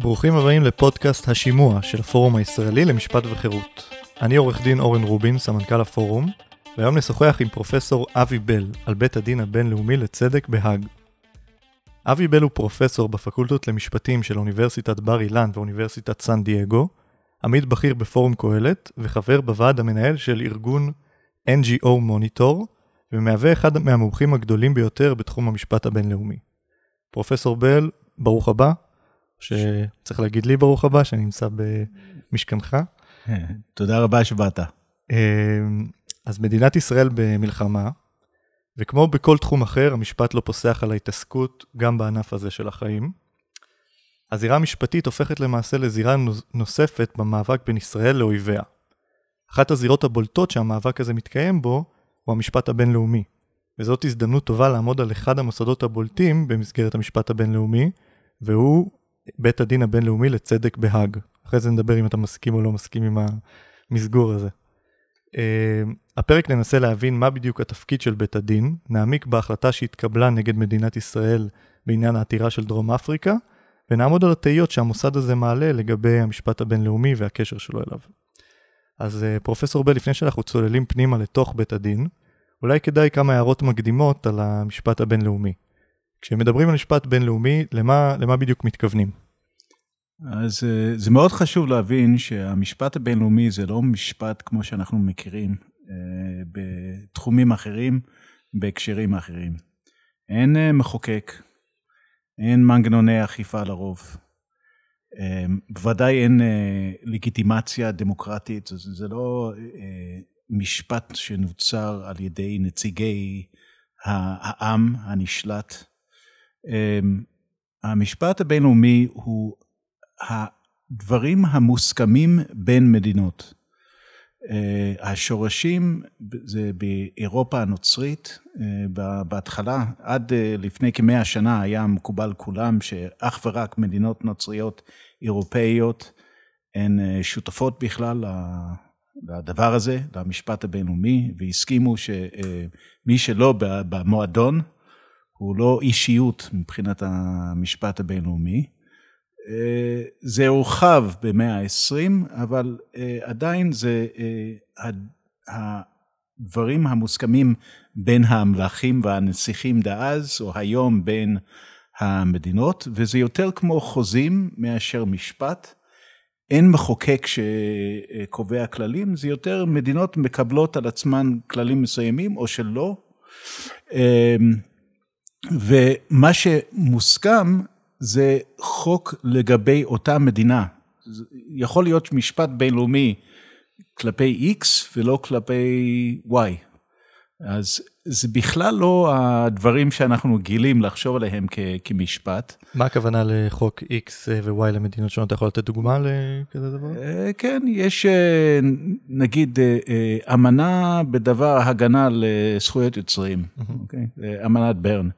ברוכים הבאים לפודקאסט השימוע של הפורום הישראלי למשפט וחירות. אני עורך דין אורן רובין, סמנכ"ל הפורום, והיום נשוחח עם פרופסור אבי בל על בית הדין הבינלאומי לצדק בהאג. אבי בל הוא פרופסור בפקולטות למשפטים של אוניברסיטת בר אילן ואוניברסיטת סן דייגו, עמית בכיר בפורום קהלת וחבר בוועד המנהל של ארגון NGO מוניטור, ומהווה אחד מהמומחים הגדולים ביותר בתחום המשפט הבינלאומי. פרופסור בל, ברוך הבא, שצריך להגיד לי ברוך הבא, שאני נמצא במשכנך. תודה רבה שבאת. אמ, אז מדינת ישראל במלחמה, וכמו בכל תחום אחר, המשפט לא פוסח על ההתעסקות גם בענף הזה של החיים. הזירה המשפטית הופכת למעשה לזירה נוספת במאבק בין ישראל לאויביה. אחת הזירות הבולטות שהמאבק הזה מתקיים בו, הוא המשפט הבינלאומי. וזאת הזדמנות טובה לעמוד על אחד המוסדות הבולטים במסגרת המשפט הבינלאומי, והוא בית הדין הבינלאומי לצדק בהאג. אחרי זה נדבר אם אתה מסכים או לא מסכים עם המסגור הזה. Uh, הפרק ננסה להבין מה בדיוק התפקיד של בית הדין, נעמיק בהחלטה שהתקבלה נגד מדינת ישראל בעניין העתירה של דרום אפריקה, ונעמוד על התהיות שהמוסד הזה מעלה לגבי המשפט הבינלאומי והקשר שלו אליו. אז uh, פרופסור בל, לפני שאנחנו צוללים פנימה לתוך בית הדין, אולי כדאי כמה הערות מקדימות על המשפט הבינלאומי. כשמדברים על משפט בינלאומי, למה, למה בדיוק מתכוונים? אז אה, זה מאוד חשוב להבין שהמשפט הבינלאומי זה לא משפט כמו שאנחנו מכירים אה, בתחומים אחרים, בהקשרים אחרים. אין אה, מחוקק, אין מנגנוני אכיפה לרוב. בוודאי אין לגיטימציה דמוקרטית, זה לא משפט שנוצר על ידי נציגי העם הנשלט. המשפט הבינלאומי הוא הדברים המוסכמים בין מדינות. אה, השורשים זה באירופה הנוצרית, אה, בהתחלה, עד אה, לפני כמאה שנה היה מקובל כולם שאך ורק מדינות נוצריות אירופאיות הן שותפות בכלל לדבר הזה, למשפט הבינלאומי, והסכימו שמי שלא במועדון הוא לא אישיות מבחינת המשפט הבינלאומי. אה, זה הורחב במאה ה-20, אבל אה, עדיין זה אה, הדברים המוסכמים בין המלכים והנסיכים דאז, או היום בין המדינות, וזה יותר כמו חוזים מאשר משפט. אין מחוקק שקובע כללים, זה יותר מדינות מקבלות על עצמן כללים מסוימים או שלא. ומה שמוסכם זה חוק לגבי אותה מדינה. יכול להיות משפט בינלאומי כלפי X ולא כלפי Y. אז זה בכלל לא הדברים שאנחנו גילים לחשוב עליהם כ- כמשפט. מה הכוונה לחוק X ו-Y למדינות שונות? אתה יכול לתת דוגמה לכזה דבר? אה, כן, יש אה, נגיד אה, אמנה בדבר הגנה לזכויות יוצרים, mm-hmm. אוקיי? אמנת ברן.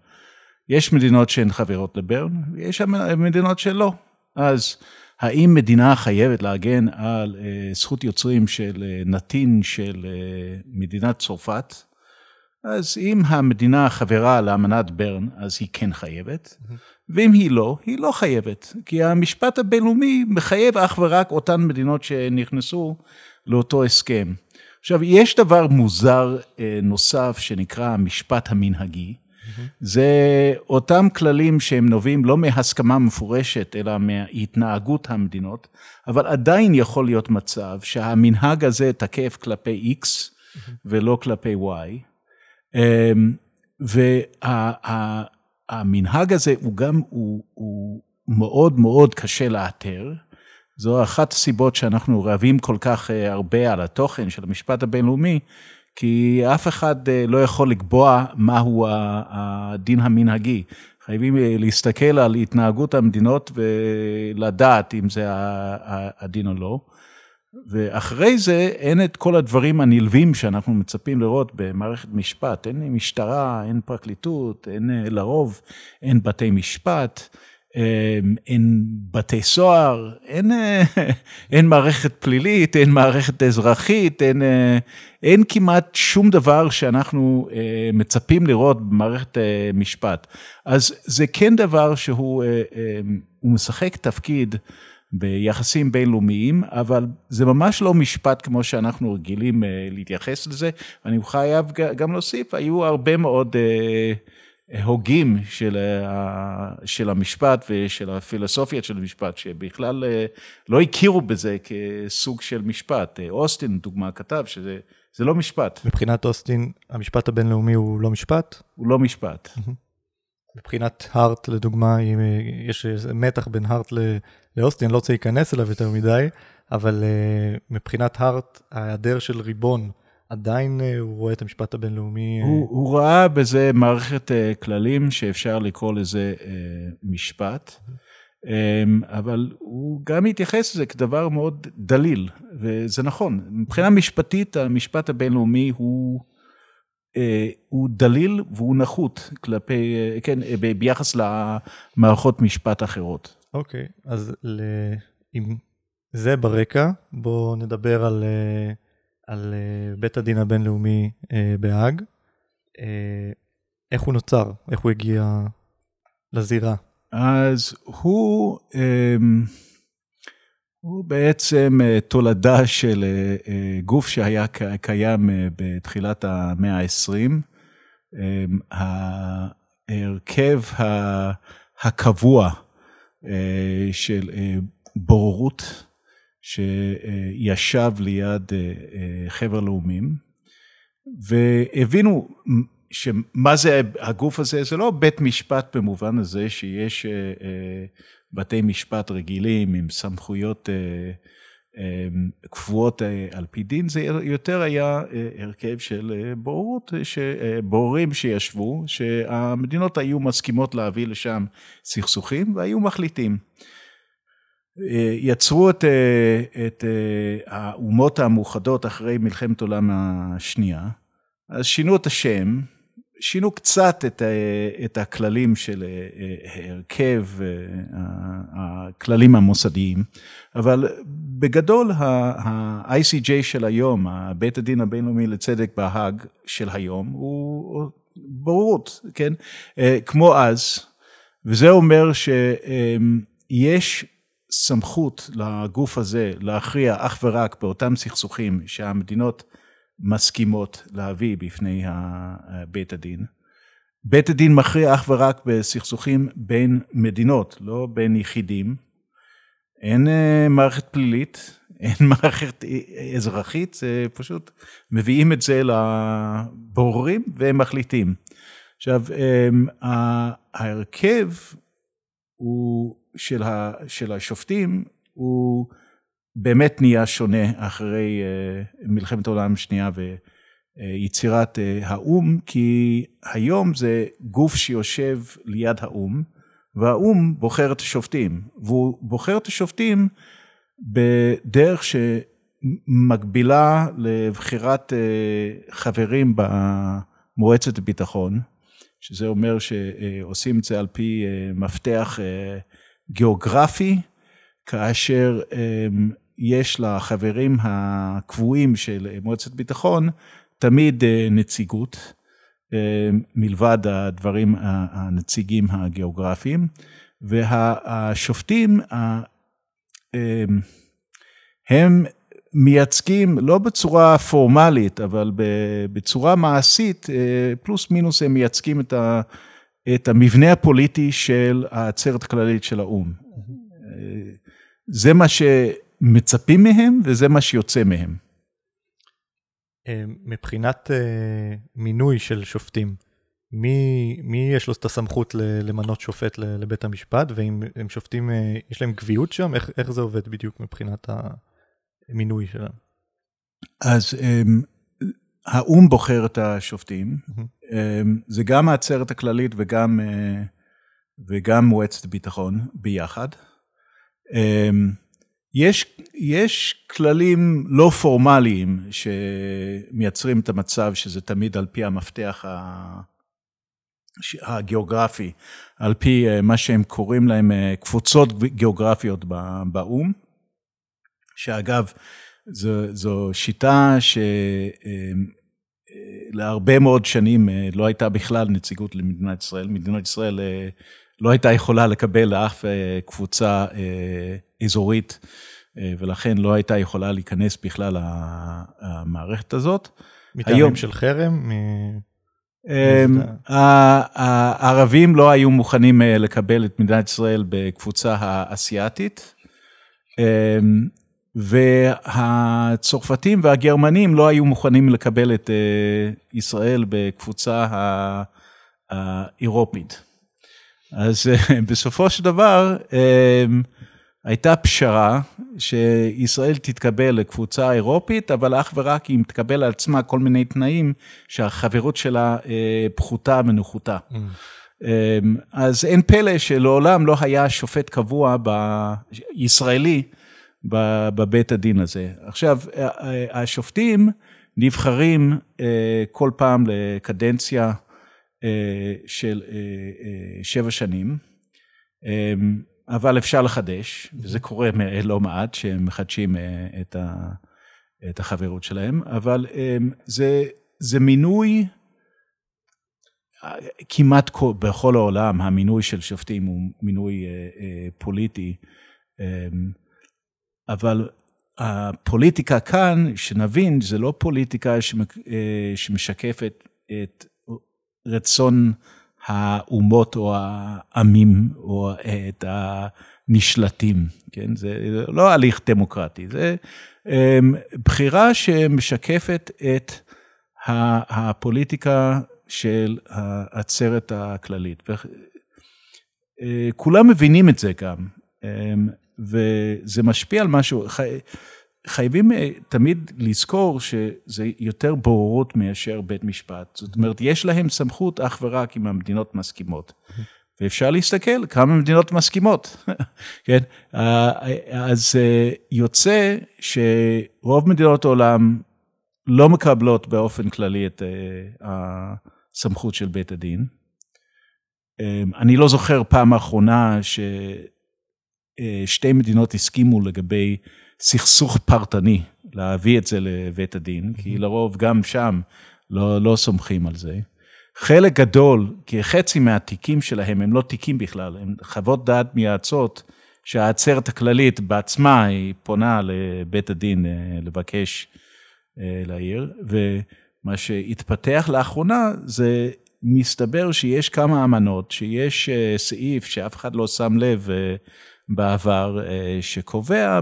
יש מדינות שהן חברות לברן, ויש מדינות שלא. אז האם מדינה חייבת להגן על uh, זכות יוצרים של uh, נתין של uh, מדינת צרפת? אז אם המדינה חברה לאמנת ברן, אז היא כן חייבת, mm-hmm. ואם היא לא, היא לא חייבת, כי המשפט הבינלאומי מחייב אך ורק אותן מדינות שנכנסו לאותו הסכם. עכשיו, יש דבר מוזר uh, נוסף שנקרא המשפט המנהגי. זה אותם כללים שהם נובעים לא מהסכמה מפורשת, אלא מהתנהגות המדינות, אבל עדיין יכול להיות מצב שהמנהג הזה תקף כלפי X ולא כלפי Y. אמ, והמנהג הזה הוא גם, הוא, הוא מאוד מאוד קשה לאתר. זו אחת הסיבות שאנחנו רבים כל כך אה, הרבה על התוכן של המשפט הבינלאומי, כי אף אחד אה, לא יכול לקבוע מהו הדין המנהגי. חייבים אה, להסתכל על התנהגות המדינות ולדעת אם זה הדין או לא. ואחרי זה אין את כל הדברים הנלווים שאנחנו מצפים לראות במערכת משפט. אין משטרה, אין פרקליטות, אין אה, לרוב, אין בתי משפט, אין בתי סוהר, אין, אין מערכת פלילית, אין מערכת אזרחית, אין, אין כמעט שום דבר שאנחנו מצפים לראות במערכת משפט. אז זה כן דבר שהוא משחק תפקיד. ביחסים בינלאומיים, אבל זה ממש לא משפט כמו שאנחנו רגילים להתייחס לזה. ואני חייב גם להוסיף, היו הרבה מאוד הוגים של, של המשפט ושל הפילוסופיה של המשפט, שבכלל לא הכירו בזה כסוג של משפט. אוסטין, דוגמה, כתב שזה לא משפט. מבחינת אוסטין, המשפט הבינלאומי הוא לא משפט? הוא לא משפט. מבחינת הארט, לדוגמה, יש מתח בין הארט לאוסטין, אני לא רוצה להיכנס אליו יותר מדי, אבל מבחינת הארט, ההיעדר של ריבון, עדיין הוא רואה את המשפט הבינלאומי. הוא, הוא ראה בזה מערכת כללים שאפשר לקרוא לזה משפט, אבל הוא גם התייחס לזה כדבר מאוד דליל, וזה נכון. מבחינה משפטית, המשפט הבינלאומי הוא... הוא דליל והוא נחות כלפי, כן, ביחס למערכות משפט אחרות. אוקיי, okay, אז עם זה ברקע, בואו נדבר על, על בית הדין הבינלאומי בהאג. איך הוא נוצר? איך הוא הגיע לזירה? אז הוא... הוא בעצם תולדה של גוף שהיה קיים בתחילת המאה ה-20. ההרכב הקבוע של בוררות שישב ליד חבר לאומים, והבינו שמה זה הגוף הזה, זה לא בית משפט במובן הזה שיש בתי משפט רגילים עם סמכויות קבועות על פי דין, זה יותר היה הרכב של בוררות, בוררים שישבו, שהמדינות היו מסכימות להביא לשם סכסוכים והיו מחליטים. יצרו את, את האומות המאוחדות אחרי מלחמת העולם השנייה, אז שינו את השם, שינו קצת את, את הכללים של הרכב, הכללים המוסדיים, אבל בגדול ה-ICJ של היום, בית הדין הבינלאומי לצדק בהאג של היום, הוא בורות, כן? כמו אז, וזה אומר שיש סמכות לגוף הזה להכריע אך ורק באותם סכסוכים שהמדינות מסכימות להביא בפני בית הדין. בית הדין מכריע אך ורק בסכסוכים בין מדינות, לא בין יחידים. אין אה, מערכת פלילית, אין מערכת אזרחית, זה פשוט מביאים את זה לבוררים והם מחליטים. עכשיו, אמ, ההרכב הוא של, של השופטים הוא באמת נהיה שונה אחרי אה, מלחמת העולם השנייה ויצירת אה, האו"ם, כי היום זה גוף שיושב ליד האו"ם, והאו"ם בוחר את השופטים, והוא בוחר את השופטים בדרך שמקבילה לבחירת אה, חברים במועצת הביטחון, שזה אומר שעושים את זה על פי מפתח גיאוגרפי, כאשר יש לחברים הקבועים של מועצת ביטחון תמיד אה, נציגות, אה, מלבד הדברים הנציגים הגיאוגרפיים, והשופטים הם מייצגים לא בצורה פורמלית, אבל בצורה מעשית, אה, פלוס מינוס הם מייצגים את, ה, את המבנה הפוליטי של העצרת הכללית של האו"ם. זה מה שמצפים מהם וזה מה שיוצא מהם. אה, מבחינת אה, מינוי של שופטים, מי, מי יש לו את הסמכות למנות שופט לבית המשפט, ואם הם שופטים, אה, יש להם קביעות שם? איך, איך זה עובד בדיוק מבחינת המינוי שלהם? אז האו"ם בוחר את השופטים, mm-hmm. זה גם העצרת הכללית וגם, וגם מועצת הביטחון ביחד. אמ, יש, יש כללים לא פורמליים שמייצרים את המצב שזה תמיד על פי המפתח הגיאוגרפי, על פי מה שהם קוראים להם קבוצות גיאוגרפיות באו"ם, שאגב, זו, זו שיטה שלהרבה מאוד שנים לא הייתה בכלל נציגות למדינת ישראל. מדינת ישראל לא הייתה יכולה לקבל לאף קבוצה אזורית, ולכן לא הייתה יכולה להיכנס בכלל למערכת הזאת. מטעמים היום, של חרם? אמ, הערבים לא היו מוכנים אה, לקבל את מדינת ישראל בקבוצה האסייתית, אמ, והצרפתים והגרמנים לא היו מוכנים לקבל את אה, ישראל בקבוצה האירופית. אז אה, בסופו של דבר, אמ, הייתה פשרה שישראל תתקבל לקבוצה אירופית, אבל אך ורק אם תקבל על עצמה כל מיני תנאים שהחברות שלה אה, פחותה מנוחותה. Mm. אז אין פלא שלעולם לא היה שופט קבוע ב... ישראלי בבית הדין הזה. עכשיו, השופטים נבחרים אה, כל פעם לקדנציה אה, של שבע שנים. אמ, אבל אפשר לחדש, וזה קורה לא מעט, שהם מחדשים אה, את, ה, את החברות שלהם, אבל אה, זה, זה מינוי, כמעט בכל העולם המינוי של שופטים הוא מינוי אה, פוליטי, אבל הפוליטיקה כאן, שנבין, זה לא פוליטיקה שמשקפת את רצון האומות או העמים או את הנשלטים, כן? זה לא הליך דמוקרטי, זה אמ, בחירה שמשקפת את הפוליטיקה של העצרת הכללית. אה, מבינים את זה גם, אמ, וזה משפיע על משהו. חייבים אה, תמיד לזכור שזה יותר בוררות מאשר בית משפט. זאת אומרת, יש להם סמכות אך ורק אם המדינות מסכימות. ואפשר להסתכל כמה מדינות מסכימות, כן? אה, אז אה, יוצא שרוב מדינות העולם לא מקבלות באופן כללי את הסמכות של בית הדין. אני לא זוכר פעם אחרונה ששתי מדינות הסכימו לגבי סכסוך פרטני, להביא את זה לבית הדין, כי לרוב גם שם לא, לא סומכים על זה. חלק גדול, כי חצי מהתיקים שלהם הם לא תיקים בכלל, הם חוות דעת מייעצות שהעצרת הכללית בעצמה היא פונה לבית הדין אה, לבקש אה, להעיר, ומה שהתפתח לאחרונה זה מסתבר שיש כמה אמנות, שיש אה, סעיף שאף אחד לא שם לב בעבר, אה, שקובע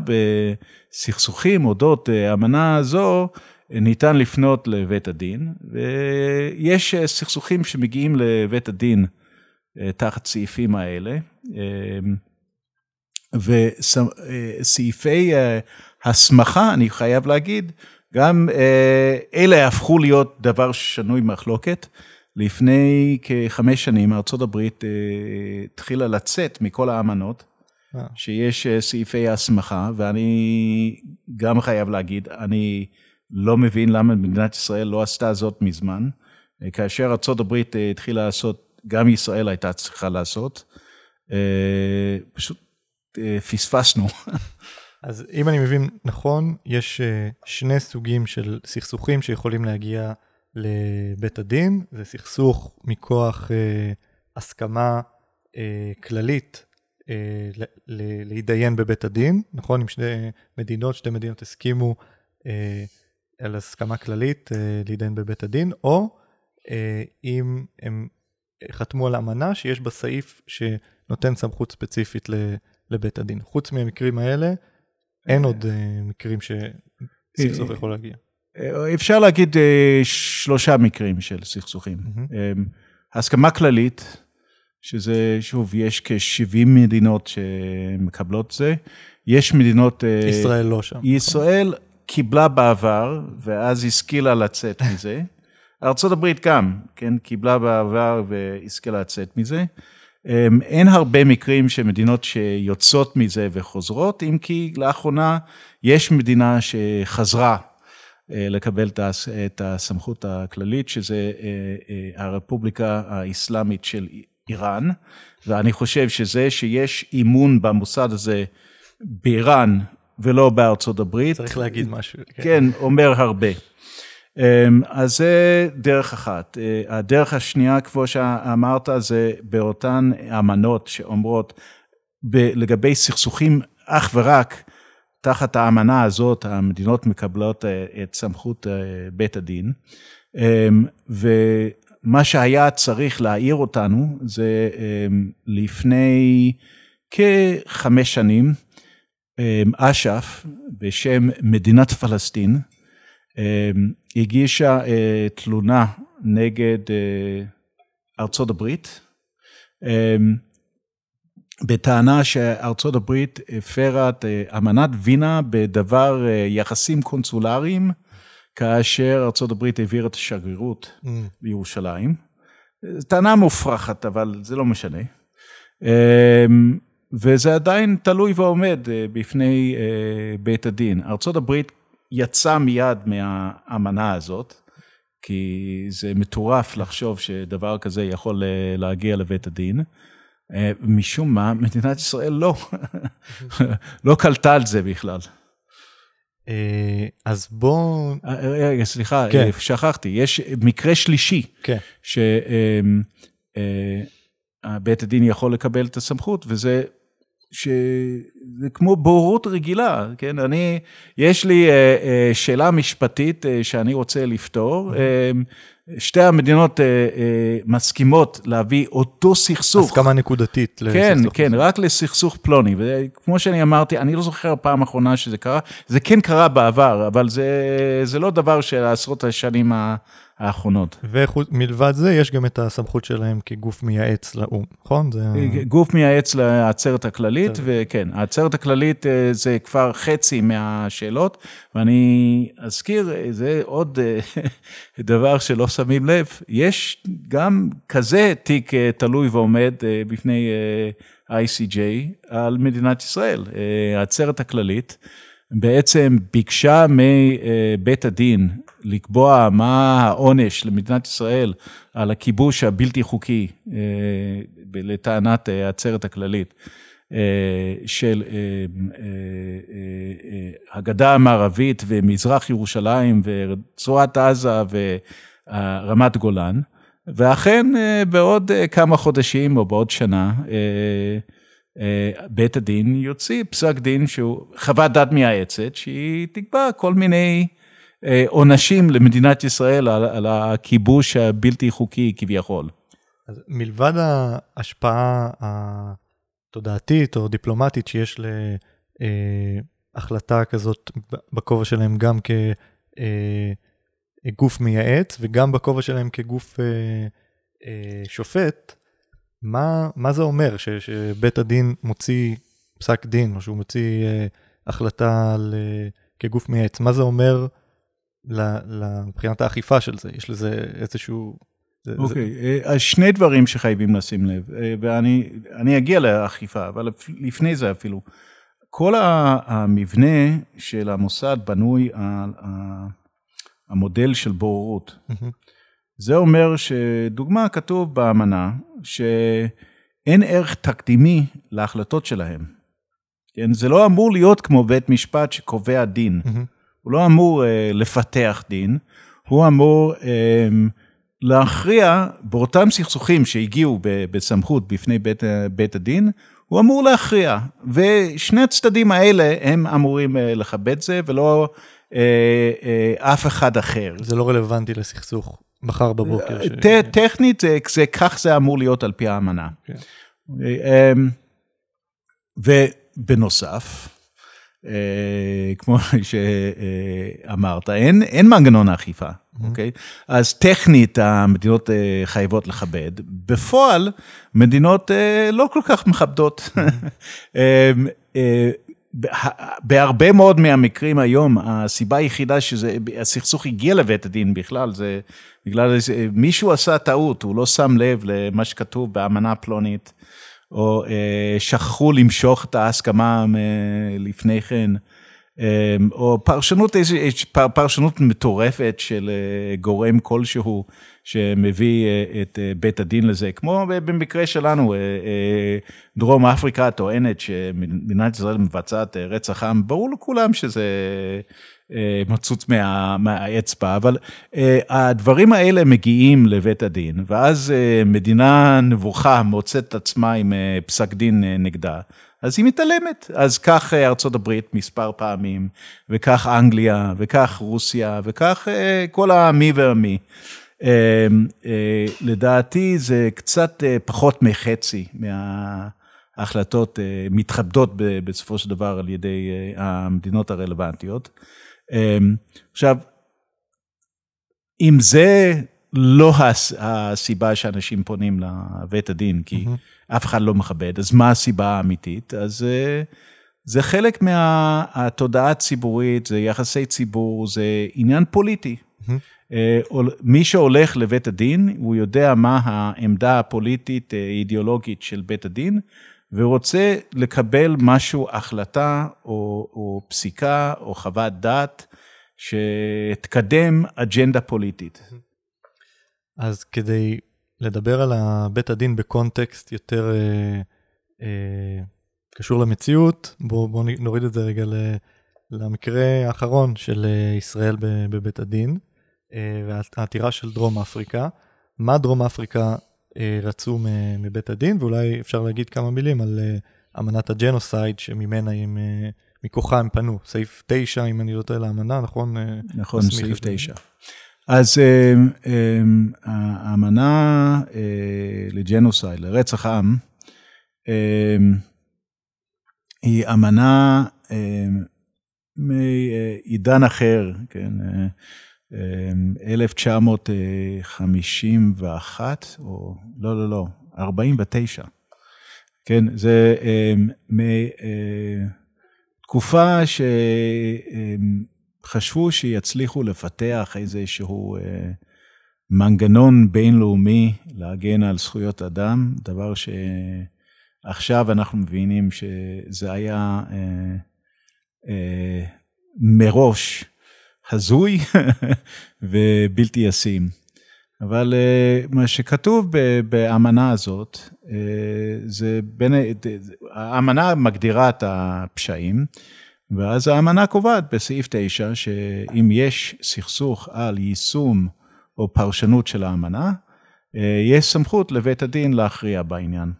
בסכסוכים אודות אמנה זו, ניתן לפנות לבית הדין, ויש אה, סכסוכים שמגיעים לבית הדין אה, תחת סעיפים האלה, וסעיפי הסמכה, אני חייב להגיד, גם אלה הפכו להיות דבר שנוי מחלוקת. לפני כחמש שנים ארה"ב התחילה לצאת מכל האמנות אה. שיש אה, סעיפי הסמכה, ואני גם חייב להגיד, אני לא מבין למה מדינת ישראל לא עשתה זאת מזמן. אה, כאשר ארה"ב התחילה לעשות, גם ישראל הייתה צריכה לעשות, פשוט פספסנו. אז אם אני מבין נכון, יש שני סוגים של סכסוכים שיכולים להגיע לבית הדין, זה סכסוך מכוח הסכמה כללית אה, להתדיין בבית הדין, נכון? אם שני מדינות, שתי מדינות הסכימו אה, על הסכמה כללית אה, להתדיין בבית הדין, או אה, אם הם חתמו על אמנה שיש בה סעיף שנותן סמכות ספציפית לבית הדין. חוץ מהמקרים האלה, אין עוד אה, מקרים שסכסוך יכול להגיע. אה, אפשר להגיד אה, שלושה מקרים של סכסוכים. Mm-hmm. הסכמה כללית, שזה, שוב, יש כ-70 מדינות שמקבלות זה. יש מדינות... אה, ישראל לא שם. ישראל קיבלה בעבר, ואז השכילה לצאת מזה. ארה"ב גם, כן, קיבלה בעבר והשכילה לצאת מזה. אמ, אין הרבה מקרים שמדינות שיוצאות מזה וחוזרות, אם כי לאחרונה יש מדינה שחזרה לקבל את הסמכות הכללית, שזה הרפובליקה האסלאמית של איראן, ואני חושב שזה שיש אימון במוסד הזה באיראן ולא בארצות הברית. צריך להגיד משהו. כן, כן אומר הרבה. אמ, אז זה דרך אחת. אה, הדרך השנייה, כמו שאמרת, זה באותן אמנות שאומרות לגבי סכסוכים אך ורק תחת האמנה הזאת, המדינות מקבלות אה, את סמכות אה, בית הדין. אמ, ומה שהיה צריך להעיר אותנו זה אמ, לפני כחמש שנים, אש"ף בשם מדינת פלסטין, אמ, הגישה אה, תלונה נגד אה, ארצות הברית, אמ, בטענה שארצות הברית הפרה את אה, אמנת וינה בדבר יחסים קונסולריים, כאשר הברית העבירה את השגרירות mm. בירושלים. טענה מופרכת, אבל זה לא משנה. אמ, וזה עדיין תלוי ועומד בפני בית הדין. ארצות הברית יצא מיד מהאמנה הזאת, כי זה מטורף לחשוב שדבר כזה יכול אה, להגיע לבית הדין. אה, משום מה, מדינת ישראל לא, לא קלטה על זה בכלל. אה, אז בוא... רגע, סליחה, כן. שכחתי, יש מקרה שלישי, כן. שבית הדין יכול לקבל את הסמכות, וזה שזה כמו בורות רגילה, כן? אני, יש לי אה, אה, שאלה משפטית אה, שאני רוצה לפתור. שתי המדינות מסכימות להביא אותו סכסוך. הסכמה נקודתית כן, לסכסוך. כן, כן, רק לסכסוך פלוני. וכמו שאני אמרתי, אני לא זוכר פעם אחרונה שזה קרה. זה כן קרה בעבר, אבל זה, זה לא דבר של עשרות השנים האחרונות. ומלבד זה, יש גם את הסמכות שלהם כגוף מייעץ לאו"ם, נכון? זה... גוף מייעץ לעצרת הכללית, צרת. וכן, העצרת הכללית אה, זה כבר חצי מהשאלות, ואני אזכיר, אה, זה עוד אה, דבר שלא שמים לב, יש גם כזה תיק תלוי ועומד בפני ICJ על מדינת ישראל, העצרת הכללית. בעצם ביקשה מבית הדין לקבוע מה העונש למדינת ישראל על הכיבוש הבלתי חוקי, אה, לטענת אה, העצרת הכללית, אה, של הגדה המערבית ומזרח ירושלים ורצועת עזה ורמת גולן, ואכן בעוד כמה חודשים או בעוד שנה, בית הדין יוציא פסק דין שהוא חוות דעת מייעצת, שהיא תקבע כל מיני אה, עונשים למדינת ישראל על, על הכיבוש הבלתי חוקי כביכול. אז מלבד ההשפעה התודעתית או דיפלומטית שיש להחלטה כזאת בכובע שלהם גם כגוף מייעץ וגם בכובע שלהם כגוף אה, אה, שופט, מה, מה זה אומר ש, שבית הדין מוציא פסק דין או שהוא מוציא החלטה על, כגוף מייעץ? מה זה אומר מבחינת האכיפה של זה? יש לזה איזשהו... אוקיי, okay, אה, אז שני דברים שחייבים לשים לב, אה, ואני אגיע לאכיפה, אבל לפני זה אפילו. כל המבנה של המוסד בנוי על המודל של בוררות. Mm-hmm. זה אומר שדוגמה, כתוב באמנה שאין ערך תקדימי להחלטות שלהם. כן? זה לא אמור להיות כמו בית משפט שקובע דין. Mm-hmm. הוא לא אמור אה, לפתח דין, הוא אמור אה, להכריע באותם סכסוכים שהגיעו ב, בסמכות בפני בית, בית הדין, הוא אמור להכריע. ושני הצדדים האלה הם אמורים אה, לכבד זה, ולא אה, אה, אף אחד אחר. זה לא רלוונטי לסכסוך מחר בבוקר. ש... טכנית, זה, זה, כך זה אמור להיות על פי האמנה. כן. אה, אמ, ובנוסף, אה, כמו שאמרת, אין, אין מנגנון אכיפה, mm-hmm. אוקיי? אז טכנית המדינות אה, חייבות לכבד, בפועל מדינות אה, לא כל כך מכבדות. Mm-hmm. בהרבה מאוד מהמקרים היום, הסיבה היחידה שהסכסוך הגיע לבית הדין בכלל, זה בגלל מישהו עשה טעות, הוא לא שם לב למה שכתוב באמנה פלונית. או אה, שכחו למשוך את ההסכמה לפני כן. או פרשנות, פרשנות מטורפת של גורם כלשהו שמביא את בית הדין לזה, כמו במקרה שלנו, דרום אפריקה טוענת שמדינת ישראל מבצעת רצח עם, ברור לכולם שזה מצוץ מה, מהאצבע, אבל הדברים האלה מגיעים לבית הדין, ואז מדינה נבוכה מוצאת את עצמה עם פסק דין נגדה. אז היא מתעלמת. אז כך ארצות הברית מספר פעמים, וכך אנגליה, וכך רוסיה, וכך כל המי והמי. לדעתי זה קצת פחות מחצי מההחלטות מתכבדות בסופו של דבר על ידי המדינות הרלוונטיות. עכשיו, אם זה לא הסיבה שאנשים פונים לבית הדין, כי mm-hmm. אף אחד לא מכבד, אז מה הסיבה האמיתית? אז זה חלק מהתודעה הציבורית, זה יחסי ציבור, זה עניין פוליטי. Mm-hmm. מי שהולך לבית הדין, הוא יודע מה העמדה הפוליטית אידיאולוגית של בית הדין, ורוצה לקבל משהו, החלטה או, או פסיקה או חוות דעת שתקדם אג'נדה פוליטית. אז כדי לדבר על בית הדין בקונטקסט יותר אה, אה, קשור למציאות, בואו בוא נוריד את זה רגע למקרה האחרון של אה, ישראל בבית הדין, אה, והעתירה של דרום אפריקה. מה דרום אפריקה רצו מבית הדין, ואולי אפשר להגיד כמה מילים על אה, אמנת הג'נוסייד שממנה הם, אה, מכוחה הם פנו, סעיף 9 אם אני לא טועה לאמנה, נכון? נכון, סעיף 9. אז האמנה לג'נוסייד, לרצח עם, היא אמנה מעידן אחר, כן? 1951, או לא, לא, לא, 49. כן, זה תקופה שחשבו שיצליחו לפתח איזשהו מנגנון בינלאומי להגן על זכויות אדם, דבר שעכשיו אנחנו מבינים שזה היה מראש הזוי ובלתי ישים. אבל מה שכתוב באמנה הזאת, זה בין, האמנה מגדירה את הפשעים, ואז האמנה קובעת בסעיף 9, שאם יש סכסוך על יישום או פרשנות של האמנה, יש סמכות לבית הדין להכריע בעניין.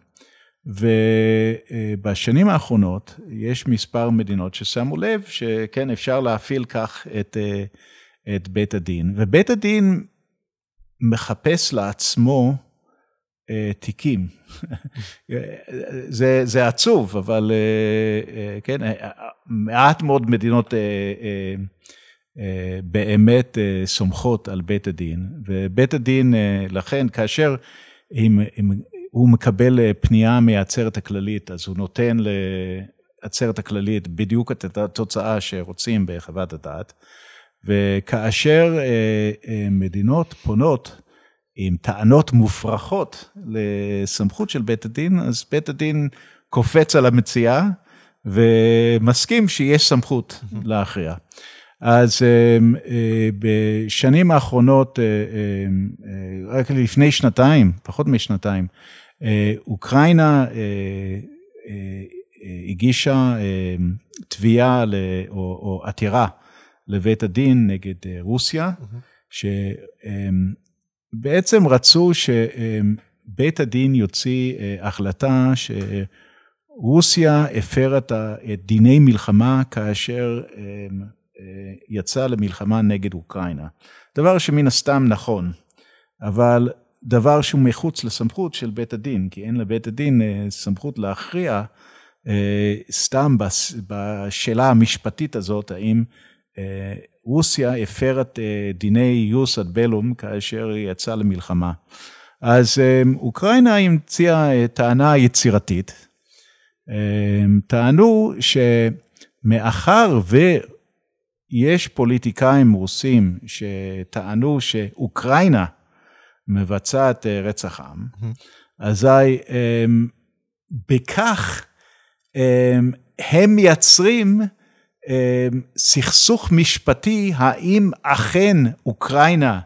ובשנים האחרונות יש מספר מדינות ששמו לב שכן, אפשר להפעיל כך את, את בית הדין, ובית הדין מחפש לעצמו תיקים. זה, זה עצוב, אבל כן, מעט מאוד מדינות באמת סומכות על בית הדין, ובית הדין, לכן, כאשר אם, אם הוא מקבל אה, פנייה מהעצרת הכללית, אז הוא נותן לעצרת הכללית בדיוק את התוצאה שרוצים בחוות הדעת, וכאשר אה, אה, מדינות פונות עם טענות מופרכות לסמכות של בית הדין, אז בית הדין קופץ על המציאה ומסכים שיש סמכות להכריע. אז בשנים האחרונות, רק לפני שנתיים, פחות משנתיים, אוקראינה הגישה תביעה או עתירה לבית הדין נגד רוסיה, שבעצם רצו שבית הדין יוציא החלטה שרוסיה הפרה את דיני מלחמה כאשר יצא למלחמה נגד אוקראינה. דבר שמן הסתם נכון, אבל דבר שהוא מחוץ לסמכות של בית הדין, כי אין לבית הדין סמכות להכריע סתם בשאלה המשפטית הזאת, האם רוסיה הפרה את דיני יוס אד בלום כאשר היא יצאה למלחמה. אז אוקראינה המציאה טענה יצירתית. טענו שמאחר ו... יש פוליטיקאים רוסים שטענו שאוקראינה מבצעת אה, רצח עם, אזי בכך הם מייצרים סכסוך משפטי, האם אכן אוקראינה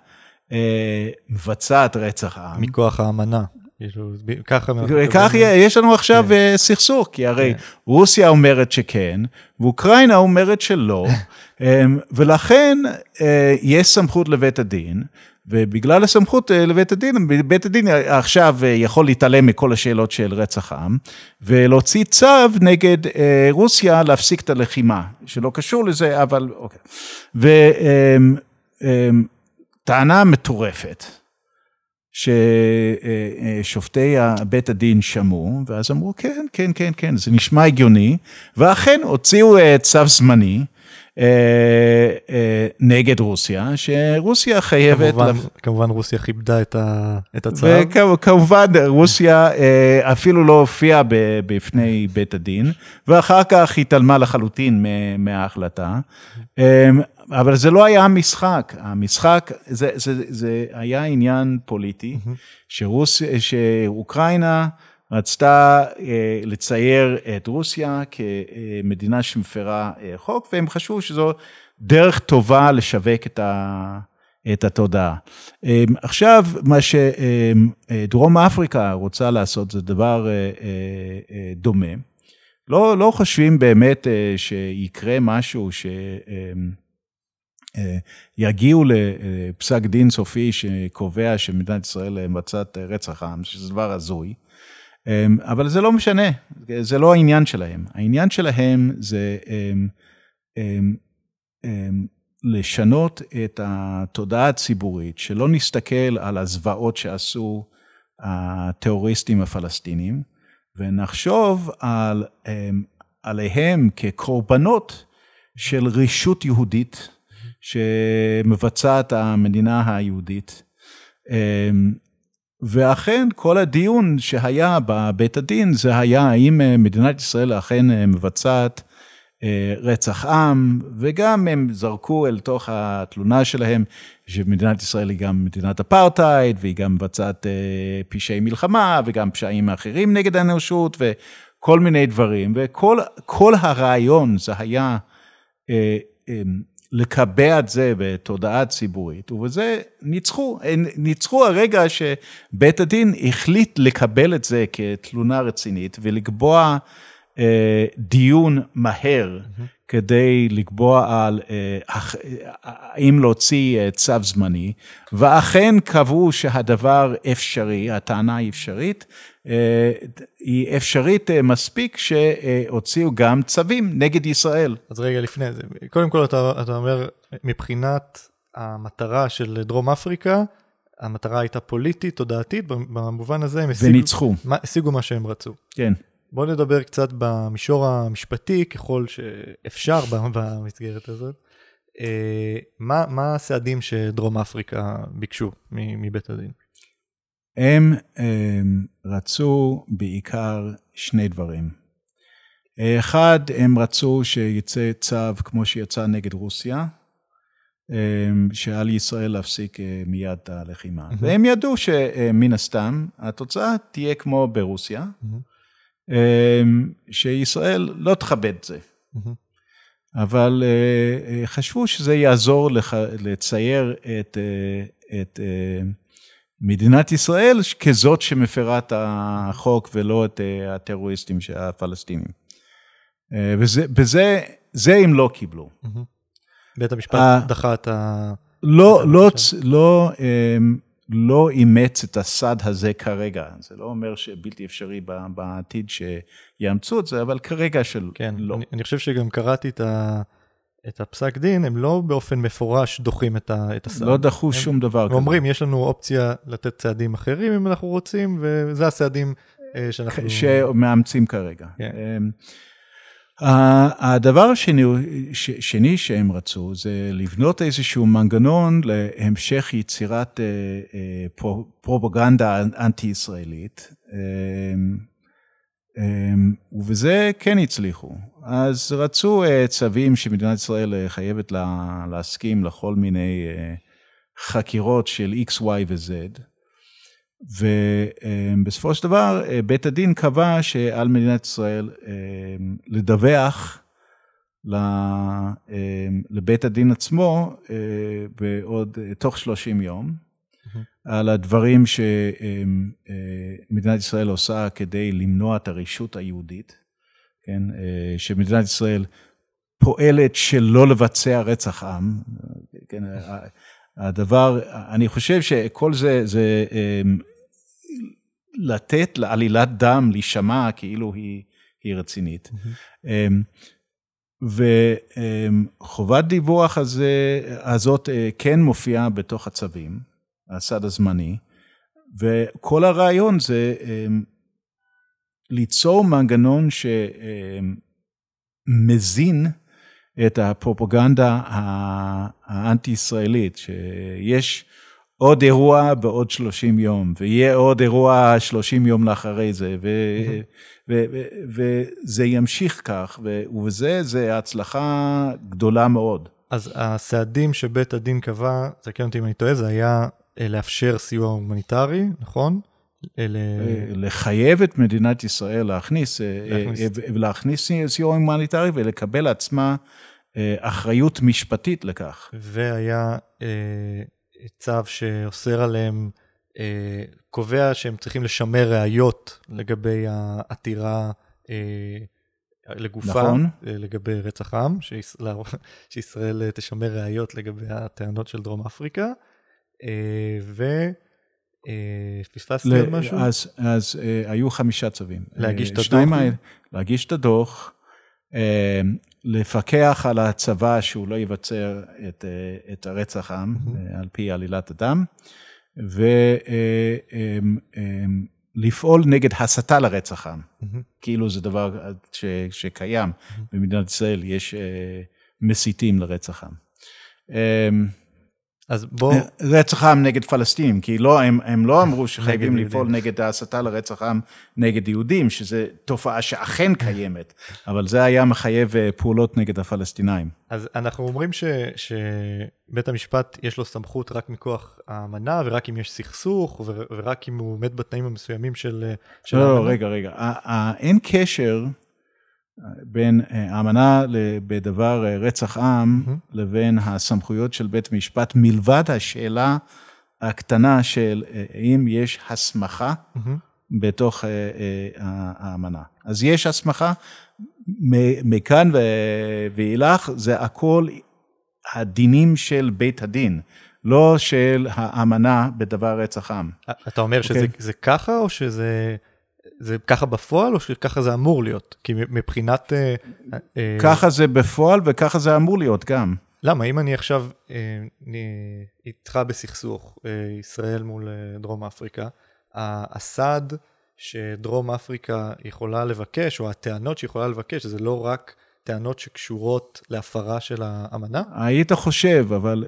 מבצעת רצח עם. מכוח האמנה. כאילו, ככה... כך יש לנו עכשיו כן. סכסוך, כי הרי כן. רוסיה אומרת שכן, ואוקראינה אומרת שלא, ולכן יש סמכות לבית הדין, ובגלל הסמכות לבית הדין, בית הדין עכשיו יכול להתעלם מכל השאלות של רצח עם, ולהוציא צו נגד רוסיה להפסיק את הלחימה, שלא קשור לזה, אבל אוקיי. וטענה מטורפת. ששופטי בית הדין שמעו, ואז אמרו, כן, כן, כן, כן, זה נשמע הגיוני, ואכן הוציאו צו זמני נגד רוסיה, שרוסיה חייבת... כמובן, לפ... כמובן רוסיה כיבדה את, ה, את הצו. וכמובן רוסיה אפילו לא הופיעה בפני בית הדין, ואחר כך התעלמה לחלוטין מההחלטה. אבל זה לא היה המשחק, המשחק, זה, זה, זה היה עניין פוליטי, mm-hmm. שרוס, שאוקראינה רצתה אה, לצייר את רוסיה כמדינה שמפרה אה, חוק, והם חשבו שזו דרך טובה לשווק את, ה, את התודעה. אה, עכשיו, מה שדרום אפריקה רוצה לעשות זה דבר אה, אה, דומה. לא, לא חושבים באמת אה, שיקרה משהו ש... אה, יגיעו לפסק דין סופי שקובע שמדינת ישראל מבצעת רצח עם, שזה דבר הזוי, אבל זה לא משנה, זה לא העניין שלהם. העניין שלהם זה לשנות את התודעה הציבורית, שלא נסתכל על הזוועות שעשו הטרוריסטים הפלסטינים, ונחשוב על, עליהם כקורבנות של רישות יהודית, שמבצעת המדינה היהודית. אמ, ואכן, כל הדיון שהיה בבית הדין, זה היה האם אה, מדינת ישראל אכן אה, מבצעת אה, רצח עם, וגם הם זרקו אל תוך התלונה שלהם, שמדינת ישראל היא גם מדינת אפרטהייד, והיא גם מבצעת פשעי מלחמה, וגם פשעים אחרים נגד האנושות, וכל מיני דברים. וכל הרעיון זה היה אמ, לקבע את זה בתודעה ציבורית, ובזה ניצחו, ניצחו הרגע שבית הדין החליט לקבל את זה כתלונה רצינית ולקבוע אה, דיון מהר mm-hmm. כדי לקבוע על אה, האם להוציא אה, צו זמני, ואכן קבעו שהדבר אפשרי, הטענה היא אפשרית, אה, היא אפשרית אה, מספיק שהוציאו גם צווים נגד ישראל. אז רגע לפני זה, קודם כל אתה, אתה אומר, מבחינת המטרה של דרום אפריקה, המטרה הייתה פוליטית, תודעתית, במובן הזה הם השיגו, וניצחו. מה, השיגו מה שהם רצו. כן. בואו נדבר קצת במישור המשפטי, ככל שאפשר במסגרת הזאת. אה, מה, מה הסעדים שדרום אפריקה ביקשו מבית הדין? הם, הם רצו בעיקר שני דברים. אחד, הם רצו שיצא צו כמו שיצא נגד רוסיה, שעל ישראל להפסיק אה, מיד את הלחימה. Mm-hmm. והם ידעו שמן הסתם התוצאה תהיה כמו ברוסיה, mm-hmm. שישראל לא תכבד את זה. Mm-hmm. אבל אה, אה, חשבו שזה יעזור לח... לצייר את, את מדינת ישראל כזאת שמפרה את החוק ולא את אה, הטרוריסטים הפלסטינים. אה, וזה, בזה, זה הם לא קיבלו. בית המשפט אה, דחה את ה... לא, לא, לא, אמ, לא אימץ את הסד הזה כרגע. זה לא אומר שבלתי אפשרי בעתיד שיאמצו את זה, אבל כרגע של כן, לא. אני, אני חושב שגם קראתי את ה... את הפסק דין, הם לא באופן מפורש דוחים את, ה, את הסעד. לא דחו הם, שום דבר כזה. אומרים, יש לנו אופציה לתת צעדים אחרים אם אנחנו רוצים, וזה הצעדים אה, שאנחנו... שמאמצים כרגע. כן. הדבר השני ש, שני שהם רצו זה לבנות איזשהו מנגנון להמשך יצירת uh, uh, פרופגנדה אנטי-ישראלית. Uh, אמ, ובזה כן הצליחו. אז רצו אה, צווים שמדינת ישראל אה, חייבת לה, להסכים לכל מיני אה, חקירות של X, Y ו-Z. ובסופו של דבר בית הדין קבע שעל מדינת ישראל לדווח לבית הדין עצמו בעוד, תוך 30 יום, על הדברים שמדינת ישראל עושה כדי למנוע את הרשות היהודית, כן, שמדינת ישראל פועלת שלא לבצע רצח עם, כן, הדבר, אני חושב שכל זה, זה לתת לעלילת דם להישמע כאילו היא, היא רצינית. Mm-hmm. וחובת דיווח הזה, הזאת אה, כן מופיעה בתוך הצווים, הסד הזמני, וכל הרעיון זה אמ, ליצור מנגנון שמזין את הפרופגנדה האנטי-ישראלית, שיש עוד אירוע בעוד 30 יום, ויהיה עוד אירוע 30 יום לאחרי זה, ו, ו, ו, וזה ימשיך כך, ובזה זה הצלחה גדולה מאוד. אז הסעדים שבית הדין קבע, תקן אותי אם אני טועה, זה היה אה, לאפשר סיוע הומניטרי, נכון? אל... אה, לחייב את מדינת ישראל להכניס, אה, להכניס. להכניס סיוע הומניטרי ולקבל לעצמה אחריות משפטית לכך. והיה צו שאוסר עליהם, אה, קובע שהם צריכים לשמר ראיות לגבי העתירה אה, לגופה, נכון. אה, לגבי רצח עם, שישראל, שישראל תשמר ראיות לגבי הטענות של דרום אפריקה, אה, ו... אה, פספסתי עוד משהו? אז, אז uh, היו חמישה צווים. להגיש את הדוח? להגיש את הדוח, לפקח על הצבא שהוא לא יבצר את, אה, את הרצח עם mm-hmm. על פי עלילת הדם, ולפעול אה, נגד הסתה לרצח עם, mm-hmm. כאילו זה דבר ש, שקיים mm-hmm. במדינת ישראל, יש מסיתים לרצח עם. אז בוא... רצח עם נגד פלסטינים, כי לא, הם, הם לא אמרו שחייבים לפעול נגד ההסתה לרצח עם נגד יהודים, שזו תופעה שאכן קיימת, אבל זה היה מחייב אה, פעולות נגד הפלסטינאים. אז אנחנו אומרים ש, שבית המשפט יש לו סמכות רק מכוח האמנה, ורק אם יש סכסוך, ורק אם הוא עומד בתנאים המסוימים של, של לא. לא, רגע, רגע, אין קשר בין אה, האמנה בדבר אה, רצח עם mm-hmm. לבין הסמכויות של בית המשפט, מלבד השאלה הקטנה של אה, האם יש הסמכה mm-hmm. בתוך האמנה. אז יש הסמכה, מכאן ואילך זה הכל הדינים של בית הדין. לא של האמנה בדבר רצח עם. אתה אומר okay. שזה אוקיי? ככה או שזה... זה ככה בפועל או שככה זה אמור להיות? כי מבחינת... אה, אה, ככה זה בפועל וככה זה אמור להיות גם. למה? אם אני עכשיו אה, איתך בסכסוך, ישראל מול דרום אפריקה, הסעד שדרום אפריקה יכולה לבקש, או הטענות שיכולה לבקש, זה לא רק טענות שקשורות להפרה של האמנה? היית חושב, אבל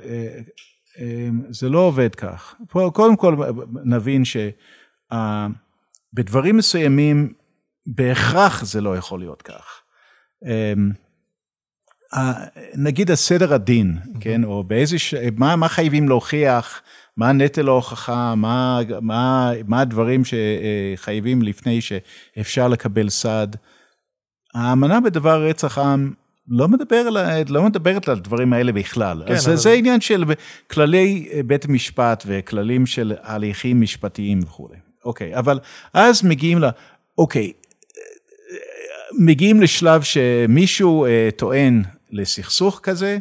זה לא עובד כך. קודם כל נבין שה... בדברים מסוימים בהכרח זה לא יכול להיות כך. אמ, נגיד הסדר הדין, כן, או באיזה, ש... מה, מה חייבים להוכיח, מה נטל ההוכחה, מה, מה, מה הדברים שחייבים לפני שאפשר לקבל סעד. האמנה בדבר רצח עם לא, מדבר, לא מדברת על הדברים האלה בכלל. כן, אז אבל... זה עניין של כללי בית המשפט וכללים של הליכים משפטיים וכולי. אוקיי, אבל אז מגיעים ל... אוקיי, מגיעים לשלב שמישהו אה, טוען לסכסוך כזה,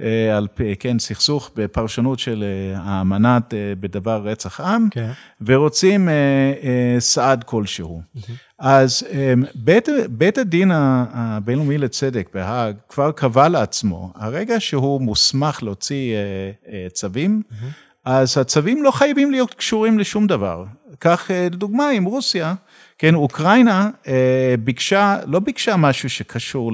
אה, על, כן, סכסוך בפרשנות של אה, האמנת בדבר רצח עם, כן. ורוצים סעד כלשהו. אז בית, בית הדין הבינלאומי לצדק בהאג כבר קבע לעצמו, הרגע שהוא מוסמך להוציא צווים. אז הצווים לא חייבים להיות קשורים לשום דבר. כך אה, לדוגמה עם רוסיה, כן, אוקראינה אה, ביקשה, לא ביקשה משהו שקשור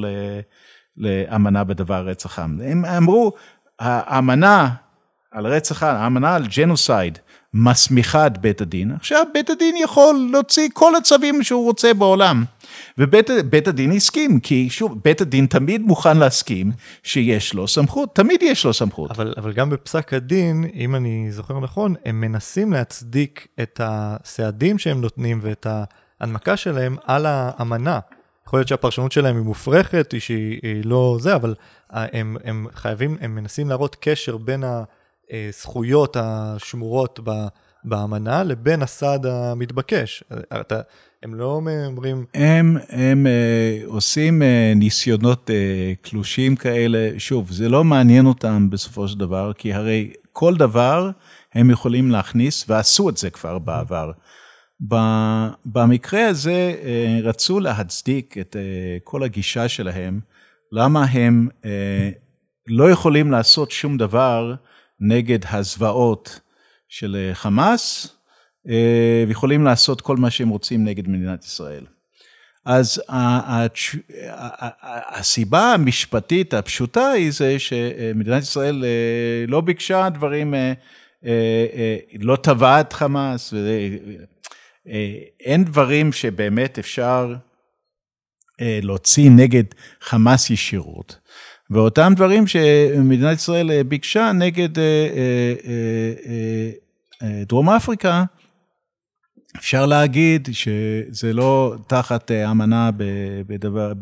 לאמנה בדבר רצח עם. הם אמרו, האמנה על רצח עם, האמנה על ג'נוסייד, מסמיכה את בית הדין, עכשיו בית הדין יכול להוציא כל הצווים שהוא רוצה בעולם. ובית הדין הסכים, כי שוב, בית הדין תמיד מוכן להסכים שיש לו סמכות, תמיד יש לו סמכות. אבל, אבל גם בפסק הדין, אם אני זוכר נכון, הם מנסים להצדיק את הסעדים שהם נותנים ואת ההנמקה שלהם על האמנה. יכול להיות שהפרשנות שלהם היא מופרכת, היא שהיא לא זה, אבל הם, הם חייבים, הם מנסים להראות קשר בין הזכויות השמורות ב... באמנה לבין הסעד המתבקש. אתה, הם לא אומרים... הם, הם uh, עושים uh, ניסיונות uh, קלושים כאלה, שוב, זה לא מעניין אותם בסופו של דבר, כי הרי כל דבר הם יכולים להכניס, ועשו את זה כבר בעבר. במקרה הזה uh, רצו להצדיק את uh, כל הגישה שלהם, למה הם uh, לא יכולים לעשות שום דבר נגד הזוועות של חמאס, אה, ויכולים לעשות כל מה שהם רוצים נגד מדינת ישראל. אז הסיבה המשפטית הפשוטה היא זה שמדינת ישראל אה, לא ביקשה דברים, אה, לא תבעה את חמאס, אין דברים שבאמת אפשר להוציא נגד חמאס ישירות. ואותם דברים שמדינת ישראל ביקשה נגד דרום אפריקה, אפשר להגיד שזה לא תחת אה, אמנה בדבר,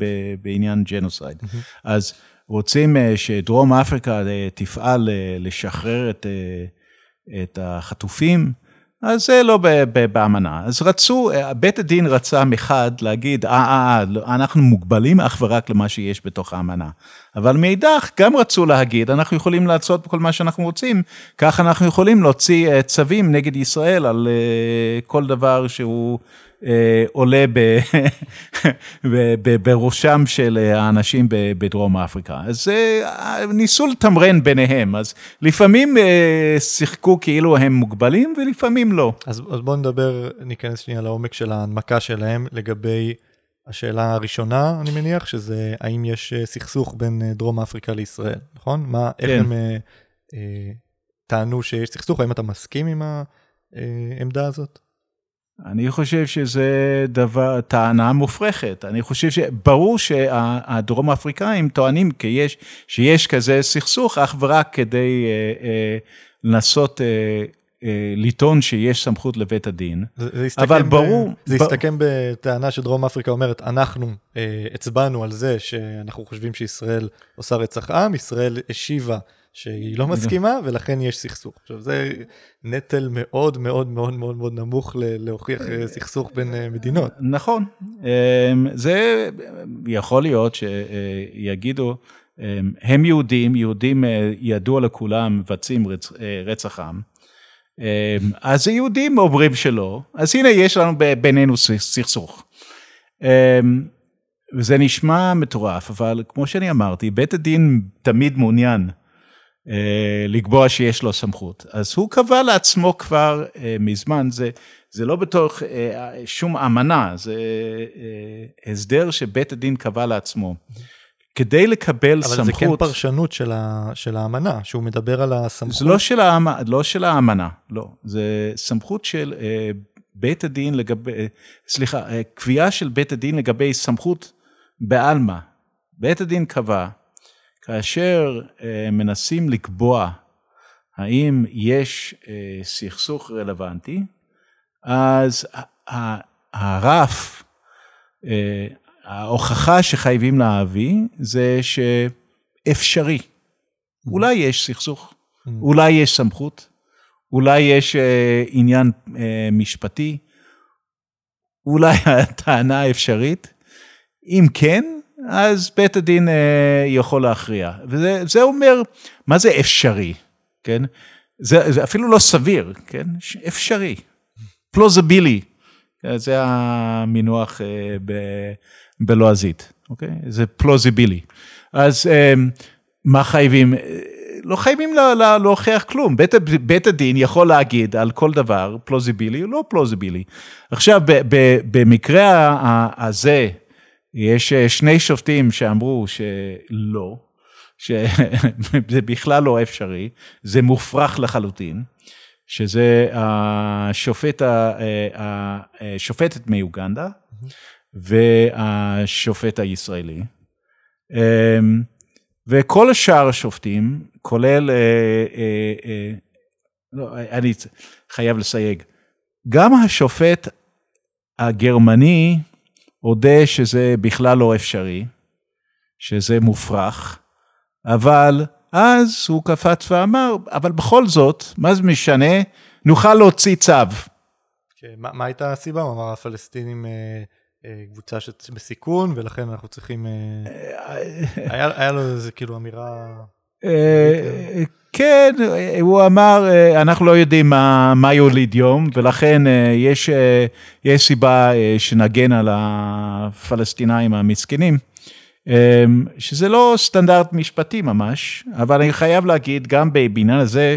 בעניין ג'נוסייד. Mm-hmm. אז רוצים אה, שדרום אפריקה אה, תפעל לשחרר את, את החטופים, אז זה לא באמנה. אז רצו, בית הדין רצה מחד להגיד, אה, אה, אה, אנחנו מוגבלים אך ורק למה שיש בתוך האמנה. אבל מאידך, גם רצו להגיד, אנחנו יכולים לעשות כל מה שאנחנו רוצים, כך אנחנו יכולים להוציא צווים נגד ישראל על כל דבר שהוא אה, עולה בראשם של האנשים בדרום אפריקה. אז אה, ניסו לתמרן ביניהם, אז לפעמים אה, שיחקו כאילו הם מוגבלים ולפעמים לא. אז, אז בואו נדבר, ניכנס שנייה לעומק של ההנמקה שלהם לגבי השאלה הראשונה, אני מניח, שזה האם יש סכסוך בין דרום אפריקה לישראל, נכון? מה, איך כן. הם אה, אה, טענו שיש סכסוך, האם אתה מסכים עם העמדה הזאת? אני חושב שזה דבר, טענה מופרכת. אני חושב שברור שהדרום אפריקאים טוענים שיש, שיש כזה סכסוך אך ורק כדי אה, אה, לנסות אה, אה, לטעון שיש סמכות לבית הדין. זה, זה אבל ברור... זה הסתכם ב... בטענה שדרום אפריקה אומרת, אנחנו אה, הצבענו על זה שאנחנו חושבים שישראל עושה רצח עם, ישראל השיבה שהיא לא מסכימה, ולכן יש סכסוך. עכשיו, זה נטל מאוד מאוד מאוד מאוד מאוד נמוך להוכיח אה, סכסוך בין אה, מדינות. נכון. אמ, זה יכול להיות שיגידו, אמ, הם יהודים, יהודים אה, ידוע לכולם מבצעים רצח עם. אמ, אז היהודים אומרים שלא, אז הנה יש לנו בינינו סכסוך. וזה נשמע מטורף, אבל כמו שאני אמרתי, בית הדין תמיד מעוניין אה, לקבוע שיש לו סמכות. אז הוא קבע לעצמו כבר אה, מזמן, זה, זה לא בתוך אה, שום אמנה, זה הסדר שבית הדין קבע לעצמו. כדי לקבל אבל סמכות... אבל זה כן פרשנות של, ה, של האמנה, שהוא מדבר על הסמכות. זה לא של, האמ, לא של האמנה, לא. זה סמכות של בית הדין לגבי, סליחה, קביעה של בית הדין לגבי סמכות בעלמא. בית הדין קבע כאשר אה, מנסים לקבוע האם יש אה, סכסוך רלוונטי, אז הרף, אה, ההוכחה שחייבים להביא זה שאפשרי. אולי יש סכסוך, אולי יש סמכות, אולי יש עניין משפטי, אולי הטענה אפשרית. אם כן, אז בית הדין אה, יכול להכריע. וזה אומר, מה זה אפשרי, כן? זה, זה אפילו לא סביר, כן? אפשרי. פלוזבילי. זה המינוח אה, ב, בלועזית, אוקיי? זה פלוזיבילי. אז אה, מה חייבים? לא חייבים להוכיח כלום. בית, בית הדין יכול להגיד על כל דבר פלוזיבילי או לא פלוזיבילי. עכשיו, ב, ב, במקרה הזה, יש אה, שני שופטים שאמרו שלא, שזה בכלל לא אפשרי, זה מופרך לחלוטין, שזה השופט, אה, השופטת מאוגנדה והשופט הישראלי. אמ, וכל השאר השופטים, כולל, אה, לא, אני חייב לסייג, גם השופט הגרמני הודה שזה בכלל לא אפשרי, שזה מופרך, אבל אז הוא קפץ ואמר, אבל בכל זאת, מה זה משנה? נוכל להוציא צו. כן, מה, מה הייתה הסיבה? הוא אמר הפלסטינים אה, אה, קבוצה בסיכון, ולכן אנחנו צריכים... אה, היה, היה לו איזה כאילו אמירה... אה, כן, הוא אמר, אה, אנחנו לא יודעים מה, מה יוליד יום, ולכן אה, יש, יש סיבה שנגן על הפלסטינאים המסכנים, שזה לא סטנדרט משפטי ממש, אבל אני חייב להגיד, גם בעניין הזה,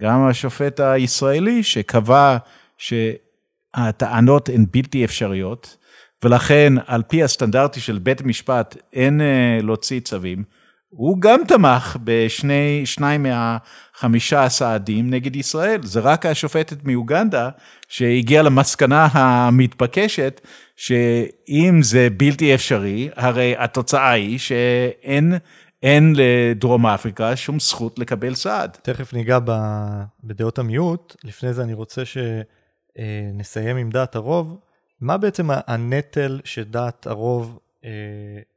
גם השופט הישראלי שקבע שהטענות הן בלתי אפשריות, ולכן על פי הסטנדרטי של בית המשפט אין להוציא צווים, הוא גם תמך בשני, שניים מהחמישה הסעדים נגד ישראל. זה רק השופטת מאוגנדה שהגיעה למסקנה המתבקשת, שאם זה בלתי אפשרי, הרי התוצאה היא שאין אין לדרום אפריקה שום זכות לקבל סעד. תכף ניגע בדעות המיעוט, לפני זה אני רוצה שנסיים עם דעת הרוב. מה בעצם הנטל שדעת הרוב, אה,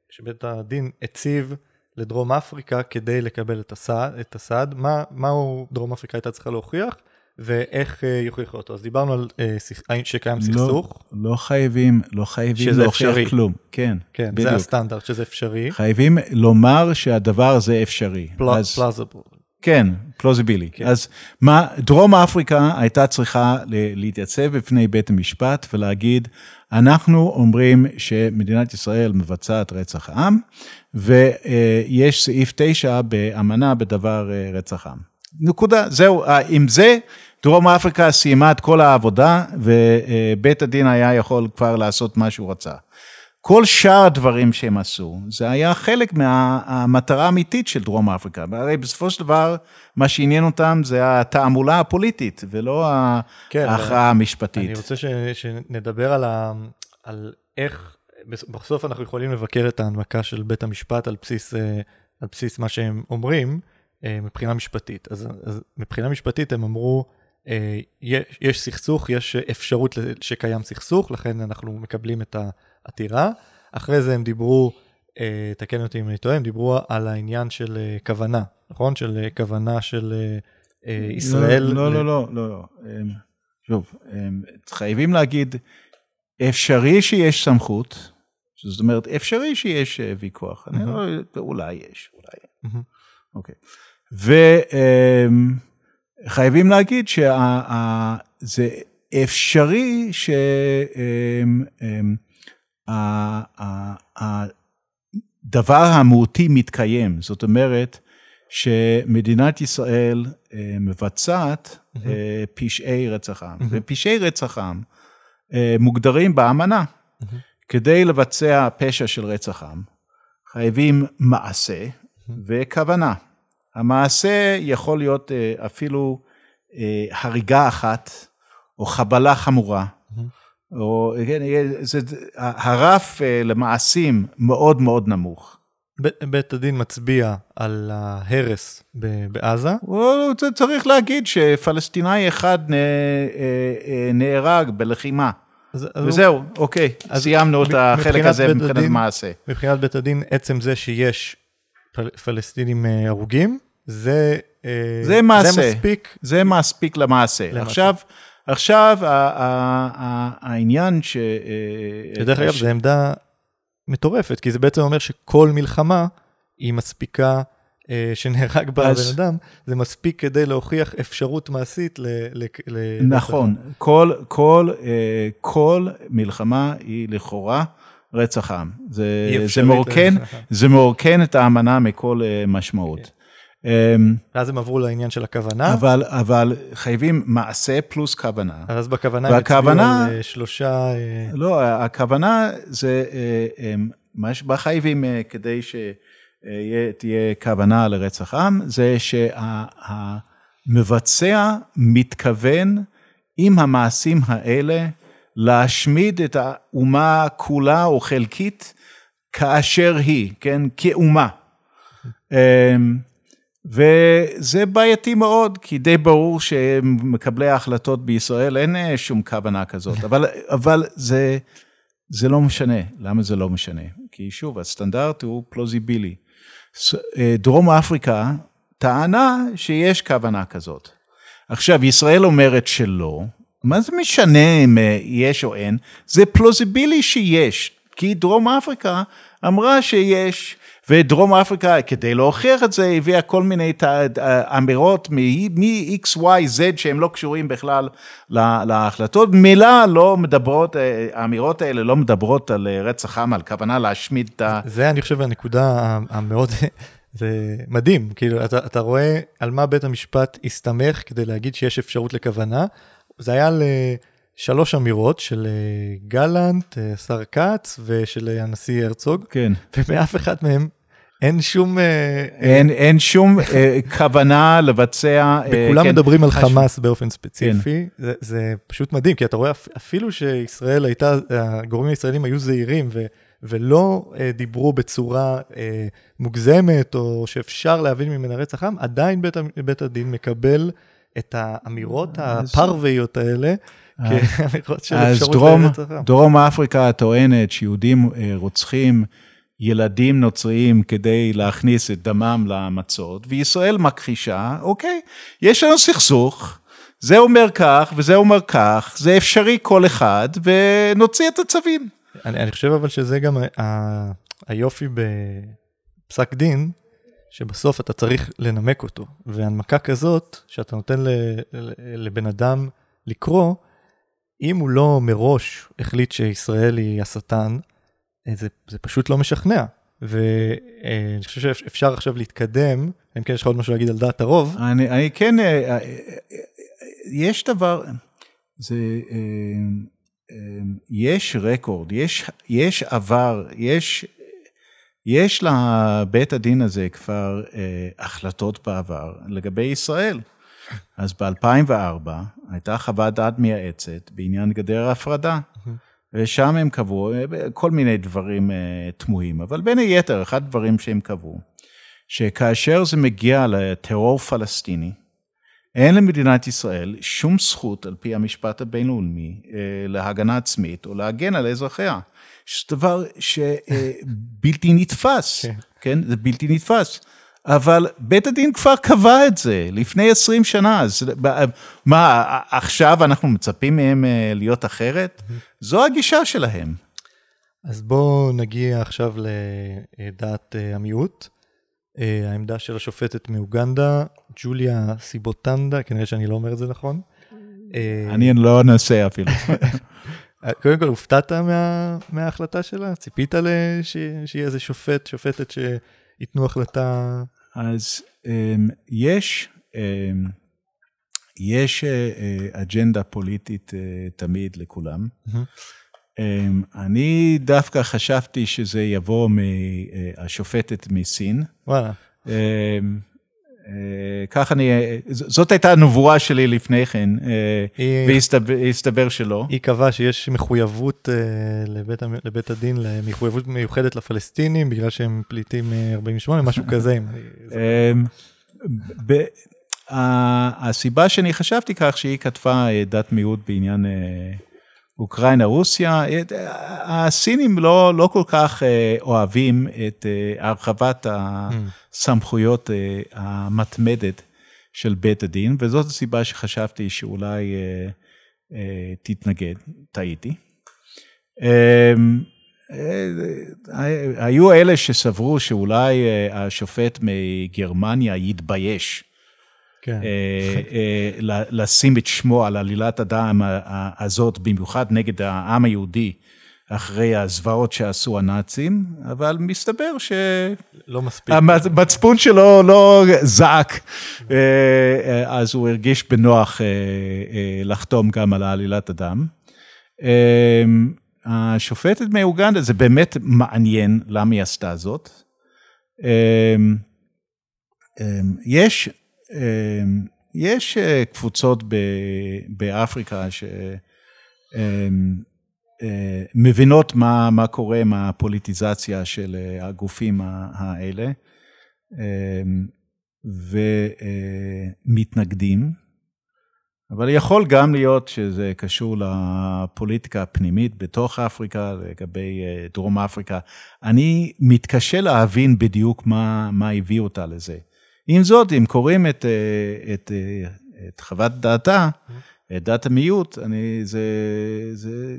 שבית הדין הציב לדרום אפריקה כדי לקבל את הסעד, את הסעד. מה, מהו דרום אפריקה הייתה צריכה להוכיח, ואיך אה, יוכיחו אותו. אז דיברנו על אה, שקיים לא, סכסוך. לא חייבים, לא חייבים להוכיח אפשרי. כלום. כן, כן, בדיוק. זה הסטנדרט שזה אפשרי. חייבים לומר שהדבר הזה אפשרי. פל, אז, פלזיבל. כן, פלוזיבילי. כן. אז מה, דרום אפריקה הייתה צריכה להתייצב בפני בית המשפט ולהגיד, אנחנו אומרים שמדינת ישראל מבצעת רצח עם, ויש סעיף 9 באמנה בדבר אה, רצח עם. נקודה, זהו, אה, עם זה דרום אפריקה סיימה את כל העבודה, ובית הדין היה יכול כבר לעשות מה שהוא רצה. כל שאר הדברים שהם עשו, זה היה חלק מהמטרה האמיתית של דרום אפריקה. הרי בסופו של דבר, מה שעניין אותם זה התעמולה הפוליטית, ולא כן, ההכרעה המשפטית. אני רוצה ש, שנדבר על, ה, על איך, בסוף אנחנו יכולים לבקר את ההנמקה של בית המשפט על בסיס, אה, על בסיס מה שהם אומרים, אה, מבחינה משפטית. אז, אז מבחינה משפטית הם אמרו, אה, יש סכסוך, יש אפשרות שקיים סכסוך, לכן אנחנו מקבלים את ה... עתירה. אחרי זה הם דיברו, אה, תקן אותי אם אני טועה, הם דיברו על העניין של אה, כוונה, נכון? של אה, כוונה של ישראל. לא, לא, לא, לא, לא. שוב, חייבים להגיד, אפשרי שיש סמכות, זאת אומרת, אפשרי שיש ויכוח. אני לא, אולי יש, אולי. אוקיי. וחייבים להגיד שזה אפשרי ש... הדבר המהותי מתקיים, זאת אומרת שמדינת ישראל אה, מבצעת mm-hmm. פשעי רצח עם, mm-hmm. ופשעי רצח עם אה, מוגדרים באמנה. Mm-hmm. כדי לבצע פשע של רצח עם, חייבים מעשה mm-hmm. וכוונה. המעשה יכול להיות אפילו הריגה אחת, או חבלה חמורה, mm-hmm. או כן, זה, הרף אה, למעשים מאוד מאוד נמוך. בית הדין מצביע על ההרס בעזה? צריך להגיד שפלסטינאי אחד אה, אה, נהרג בלחימה. אז, וזהו, הוא... אוקיי, אז סיימנו את החלק הזה מבחינת הדין, מעשה. מבחינת בית הדין, עצם זה שיש פל, פלסטינים הרוגים, זה, זה, מעשה, זה מספיק. זה מספיק למעשה. למעשה. עכשיו, עכשיו, העניין ש... אה, דרך אגב, זו עמדה מטורפת, כי זה בעצם אומר שכל מלחמה היא מספיקה אה, שנהרג בה הבן אדם, זה מספיק כדי להוכיח אפשרות מעשית ל... נכון, כל, כל, אה, כל מלחמה היא לכאורה רצח עם. זה, זה, מורכן את האמנה מכל משמעות. אמ, ואז הם עברו לעניין של הכוונה. אבל, אבל חייבים מעשה פלוס כוונה. אז בכוונה הם הצביעו על אה, שלושה... אה, לא, הכוונה זה אה, אמ, מה שבה חייבים כדי שתהיה כוונה לרצח עם, זה שהמבצע מתכוון עם המעשים האלה להשמיד את האומה כולה או חלקית כאשר היא, כן, כאומה. וזה בעייתי מאוד, כי די ברור שמקבלי ההחלטות בישראל אין אה, שום כוונה כזאת, אבל, אבל זה, זה לא משנה. למה זה לא משנה? כי שוב, הסטנדרט הוא פלוזיבילי. דרום אפריקה טענה שיש כוונה כזאת. עכשיו, ישראל אומרת שלא, מה זה משנה אם יש או אין? זה פלוזיבילי שיש, כי דרום אפריקה אמרה שיש, ודרום אפריקה, כדי להוכיח את זה, הביאה כל מיני אמירות מ-X, Y, Z שהם לא קשורים בכלל להחלטות. מילה לא מדברות, האמירות האלה לא מדברות על רצח עם, על כוונה להשמיד את ה... זה, אני חושב, הנקודה המאוד... זה מדהים, כאילו, אתה, אתה רואה על מה בית המשפט הסתמך כדי להגיד שיש אפשרות לכוונה. זה היה לשלוש אמירות של גלנט, שר כץ ושל הנשיא הרצוג, כן. ומאף אחד מהם אין שום... אין, אין שום כוונה לבצע... וכולם כן, מדברים על חמאס באופן ספציפי, כן. זה, זה פשוט מדהים, כי אתה רואה אפילו שישראל הייתה, הגורמים הישראלים היו זהירים, ו... ולא אה, דיברו בצורה אה, מוגזמת, או שאפשר להבין ממנה רצח עם, עדיין בית, בית הדין מקבל את האמירות הפרוויות האלה, כאמירות של אפשרות דרום, לרצח עם. דרום אפריקה טוענת שיהודים אה, רוצחים ילדים נוצריים כדי להכניס את דמם למצות, וישראל מכחישה, אוקיי, יש לנו סכסוך, זה אומר כך וזה אומר כך, זה אפשרי כל אחד, ונוציא את הצווים. אני, אני חושב אבל שזה גם ה, ה, היופי בפסק דין, שבסוף אתה צריך לנמק אותו. והנמקה כזאת, שאתה נותן ל, ל, לבן אדם לקרוא, אם הוא לא מראש החליט שישראל היא השטן, זה, זה פשוט לא משכנע. ואני חושב שאפשר עכשיו להתקדם, אם כן יש לך עוד משהו להגיד על דעת הרוב. אני, אני כן, אה, אה, יש דבר, זה... יש רקורד, יש, יש עבר, יש, יש לבית הדין הזה כבר אה, החלטות בעבר לגבי ישראל. אז ב-2004 הייתה חוות דעת מייעצת בעניין גדר ההפרדה. ושם הם קבעו אה, כל מיני דברים אה, תמוהים, אבל בין היתר, אחד הדברים שהם קבעו, שכאשר זה מגיע לטרור פלסטיני, אין למדינת ישראל שום זכות על פי המשפט הבינלאומי אה, להגנה עצמית או להגן על אזרחיה. שזה דבר שבלתי נתפס, כן. כן? זה בלתי נתפס. אבל בית הדין כבר קבע את זה לפני 20 שנה, אז מה, עכשיו אנחנו מצפים מהם אה, להיות אחרת? זו הגישה שלהם. אז בואו נגיע עכשיו לדעת המיעוט. אה, העמדה של השופטת מאוגנדה, ג'וליה סיבוטנדה, כנראה שאני לא אומר את זה נכון. אה, אני לא אנסה אפילו. קודם כל, הופתעת מה, מההחלטה שלה? ציפית שיהיה איזה שופט, שופטת שייתנו החלטה? אז um, יש, um, יש uh, אג'נדה פוליטית uh, תמיד לכולם. אמ, אני דווקא חשבתי שזה יבוא מהשופטת מסין. וואלה. אמ, אה, כך אני, זאת הייתה הנבואה שלי לפני כן, אה, והסתבר שלא. היא קבעה שיש מחויבות אה, לבית, לבית הדין, מחויבות מיוחדת לפלסטינים, בגלל שהם פליטים 48, משהו כזה. אמ, הסיבה שאני חשבתי כך, שהיא כתבה דת מיעוט בעניין אוקראינה, רוסיה, הסינים לא, לא כל כך אה, אוהבים את אה, הרחבת הסמכויות אה, המתמדת של בית הדין, וזאת הסיבה שחשבתי שאולי תתנגד, טעיתי. היו אלה שסברו שאולי השופט מגרמניה יתבייש. אה, אה, לשים את שמו על עלילת הדם הזאת, במיוחד נגד העם היהודי, אחרי הזוועות שעשו הנאצים, אבל מסתבר ש... לא מספיק. המצפון שלו לא זעק, אה, אז הוא הרגיש בנוח לחתום גם על עלילת הדם. השופטת מאוגנדה, זה באמת מעניין למה היא עשתה זאת. יש יש אה, קבוצות באפריקה שמבינות אמ, אה, מה, מה קורה עם הפוליטיזציה של אה, הגופים האלה אמ, ומתנגדים. אבל יכול גם להיות שזה קשור לפוליטיקה הפנימית בתוך אפריקה, לגבי דרום אפריקה. אני מתקשה להבין בדיוק מה, מה הביא אותה לזה. עם זאת, אם קוראים את, אה, את, אה, את חוות דעתה, את דעת המיעוט, אני, זה, זה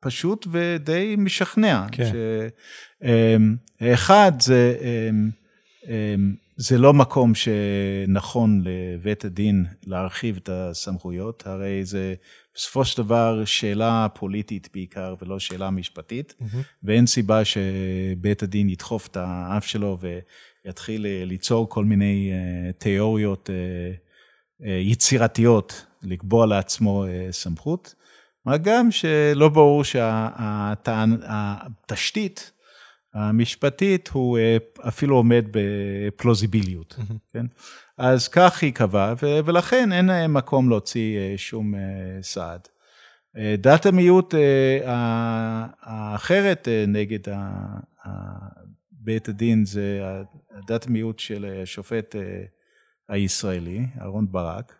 פשוט ודי משכנע. כן. ש, אחד, זה... זה לא מקום שנכון לבית הדין להרחיב את הסמכויות, הרי זה בסופו של דבר שאלה פוליטית בעיקר ולא שאלה משפטית, mm-hmm. ואין סיבה שבית הדין ידחוף את האף שלו ויתחיל ליצור כל מיני uh, תיאוריות uh, יצירתיות, לקבוע לעצמו סמכות, מה גם שלא ברור שהתשתית המשפטית הוא אה, אפילו עומד בפלוזיביליות. כן? אז כך היא קבעה, ולכן אין מקום להוציא אה, שום אה, סעד. דת המיעוט האחרת נגד בית הדין זה דת המיעוט של השופט הישראלי, אהרן ברק,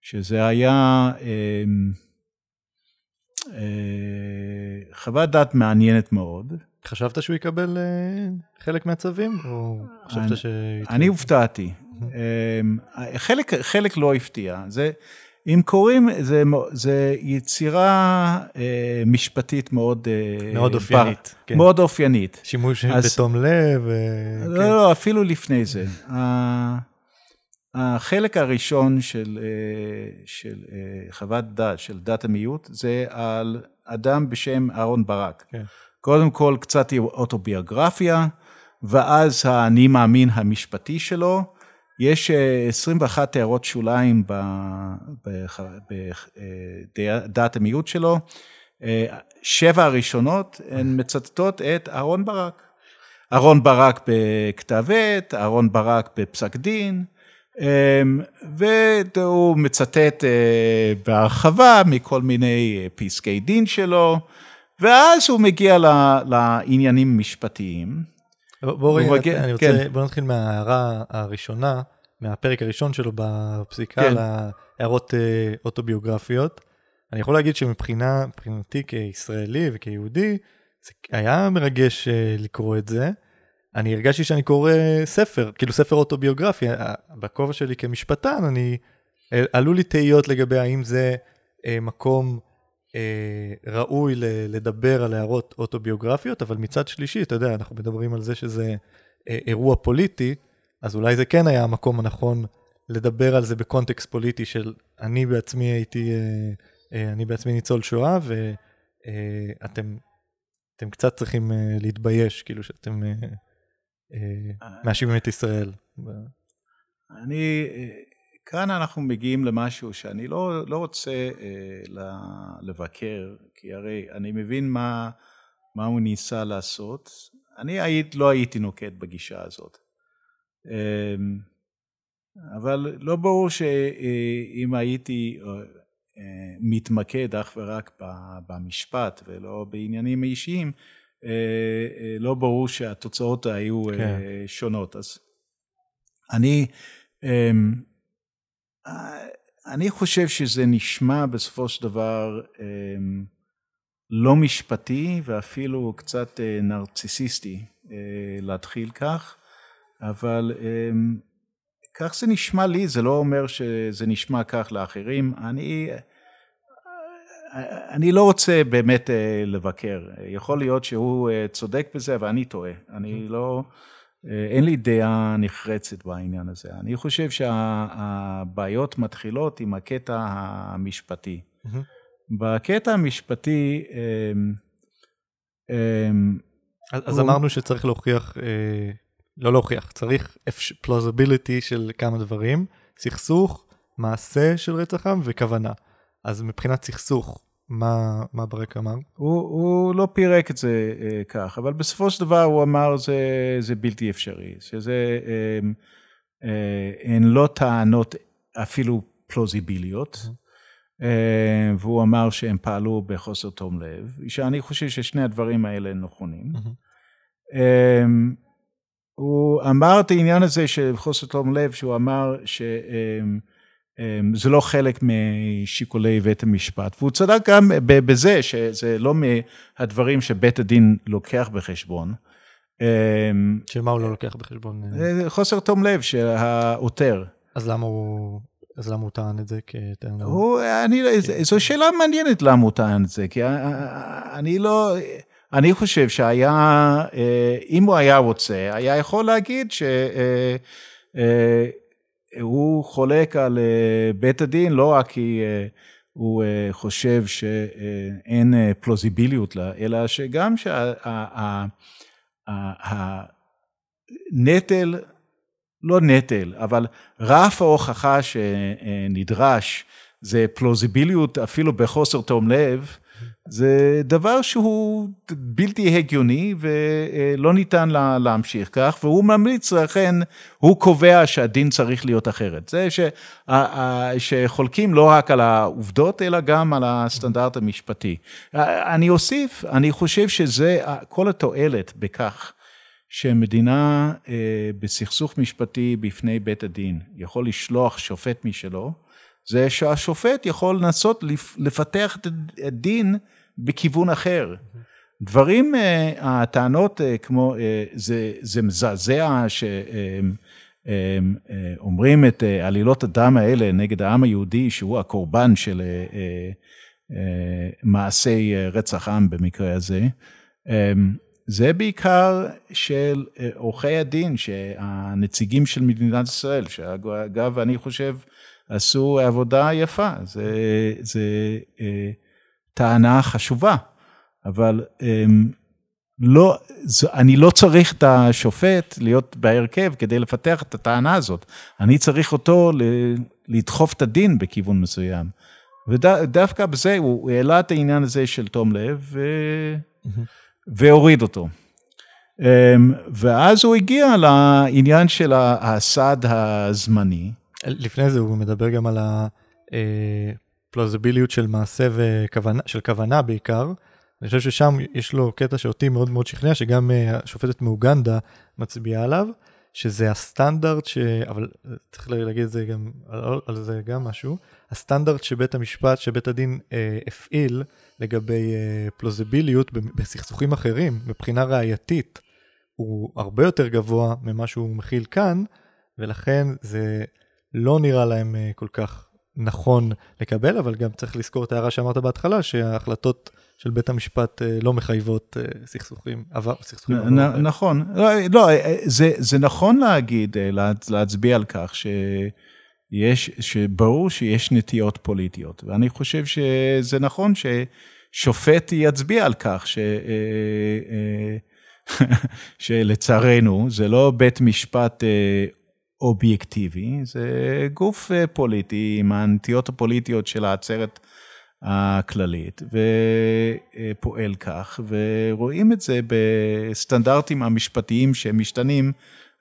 שזה היה חוות דעת מעניינת מאוד. חשבת שהוא יקבל חלק מהצווים, או חשבת ש... אני הופתעתי. אמ, חלק, חלק לא הפתיע. זה, אם קוראים, זה, זה יצירה uh, משפטית מאוד... Uh, מאוד אופיינית. כן. מאוד אופיינית. שימוש אז, בתום לב. Uh, לא, כן. לא, אפילו לפני זה. החלק הראשון של, של חוות דת, של דת המיעוט, זה על אדם בשם אהרון ברק. כן. קודם כל קצת אוטוביוגרפיה, ואז האני מאמין המשפטי שלו. יש 21 אה, הערות שוליים בדעת אה, המיעוט שלו. אה, שבע הראשונות הן מצטטות את אהרון ברק. אהרון ברק בכתב עת, אהרון ברק בפסק דין, והוא מצטט בהרחבה מכל מיני פסקי דין שלו. ואז הוא מגיע לעניינים משפטיים. בוא רגע, מגיע, אני רוצה, כן. בוא נתחיל מההערה הראשונה, מהפרק הראשון שלו בפסיקה, כן. להערות אה, אוטוביוגרפיות. אני יכול להגיד שמבחינתי כישראלי וכיהודי, זה היה מרגש אה, לקרוא את זה. אני הרגשתי שאני קורא ספר, כאילו ספר אוטוביוגרפי. בכובע שלי כמשפטן, אני, עלו לי תהיות לגבי האם זה מקום אה, ראוי לדבר על הערות אוטוביוגרפיות, אבל מצד שלישי, אתה יודע, אנחנו מדברים על זה שזה אה, אירוע פוליטי, אז אולי זה כן היה המקום הנכון לדבר על זה בקונטקסט פוליטי של אני בעצמי הייתי, אה, אה, אני בעצמי ניצול שואה, ואתם אה, אתם קצת צריכים אה, להתבייש, כאילו שאתם אה, אה, מאשימים את ישראל. אני... אה, כאן אנחנו מגיעים למשהו שאני לא, לא רוצה אה, לבקר, כי הרי אני מבין מה, מה הוא ניסה לעשות. אני היית, לא הייתי נוקט בגישה הזאת. אה, אבל לא ברור שאם הייתי אה, מתמקד אך ורק במשפט ולא בעניינים אישיים, אה, אה, לא ברור שהתוצאות היו כן. שונות. אז אני אני חושב שזה נשמע בסופו של דבר אמ, לא משפטי ואפילו קצת אה, נרציסיסטי אה, להתחיל כך, אבל אמ, כך זה נשמע לי, זה לא אומר שזה נשמע כך לאחרים. אני, אני לא רוצה באמת אה, לבקר, יכול להיות שהוא צודק בזה ואני טועה, אני לא... אה, אין לי דעה נחרצת בעניין הזה. אני חושב שהבעיות מתחילות עם הקטע המשפטי. בקטע המשפטי... אמ, אמ, אז אמרנו שצריך להוכיח, אה, לא להוכיח, צריך plausibility של כמה דברים, סכסוך, מעשה של רצח עם וכוונה. אז מבחינת סכסוך, מה, מה ברק אמר? הוא, הוא לא פירק את זה אה, כך, אבל בסופו של דבר הוא אמר זה, זה בלתי אפשרי, שזה אה, אה, הן לא טענות אפילו פלוזיביליות, אה, והוא אמר שהם פעלו בחוסר תום לב, שאני חושב ששני הדברים האלה נכונים. אה, הוא אמר את העניין הזה של חוסר תום לב, שהוא אמר ש... אה, זה לא חלק משיקולי בית המשפט, והוא צדק גם בזה שזה לא מהדברים שבית הדין לוקח בחשבון. אמ, שמה הוא לא לוקח בחשבון? חוסר תום לב של העותר. אז למה הוא... אז למה הוא טען את זה כטענה? הוא, אני, זו שאלה מעניינת למה הוא טען את זה, כי אני לא, אני חושב שהיה, אה, אם הוא היה רוצה, היה יכול להגיד שהוא אה, חולק על אה, בית הדין, לא רק כי הוא חושב שאין פלוזיביליות לה, אלא שגם שהנטל, לא נטל, אבל רף ההוכחה שנדרש זה פלוזיביליות אפילו בחוסר תום לב, זה דבר שהוא בלתי הגיוני ולא ניתן לה, להמשיך כך, והוא ממליץ, לכן הוא קובע שהדין צריך להיות אחרת. זה ש, שחולקים לא רק על העובדות, אלא גם על הסטנדרט המשפטי. אני אוסיף, אני חושב שזה כל התועלת בכך. שמדינה אה, בסכסוך משפטי בפני בית הדין יכול לשלוח שופט משלו, זה שהשופט יכול לנסות לפתח את הדין בכיוון אחר. דברים, אה, הטענות אה, כמו, זה, זה מזעזע שאומרים את עלילות הדם האלה נגד העם היהודי שהוא הקורבן של מעשי רצח עם במקרה הזה. זה בעיקר של אה, עורכי הדין, שהנציגים של מדינת ישראל, שאגב, אני חושב, עשו עבודה יפה, זה, זה אה, טענה חשובה, אבל אה, לא, אני לא צריך את השופט להיות בהרכב כדי לפתח את הטענה הזאת, אני צריך אותו לדחוף את הדין בכיוון מסוים. ודווקא בזה הוא העלה את העניין הזה של תום לב, ו... והוריד אותו. אמ, ואז הוא הגיע לעניין של הסעד הזמני. לפני זה הוא מדבר גם על הפלוזיביליות של מעשה וכוונה, של כוונה בעיקר. אני חושב ששם יש לו קטע שאותי מאוד מאוד שכנע, שגם אה, השופטת מאוגנדה מצביעה עליו, שזה הסטנדרט ש... אבל צריך להגיד את זה גם, על זה גם משהו. הסטנדרט שבית המשפט, שבית הדין אה, הפעיל לגבי אה, פלוזיביליות בסכסוכים אחרים, מבחינה ראייתית, הוא הרבה יותר גבוה ממה שהוא מכיל כאן, ולכן זה לא נראה להם אה, כל כך נכון לקבל, אבל גם צריך לזכור את ההערה שאמרת בהתחלה, שההחלטות של בית המשפט אה, לא מחייבות אה, סכסוכים, עבר, סכסוכים נ, עבר. נכון, לא, לא זה, זה נכון להגיד, להצביע על כך ש... יש, שברור שיש נטיות פוליטיות, ואני חושב שזה נכון ששופט יצביע על כך ש, שלצערנו זה לא בית משפט אובייקטיבי, זה גוף אה, פוליטי עם הנטיות הפוליטיות של העצרת הכללית, ופועל כך, ורואים את זה בסטנדרטים המשפטיים שמשתנים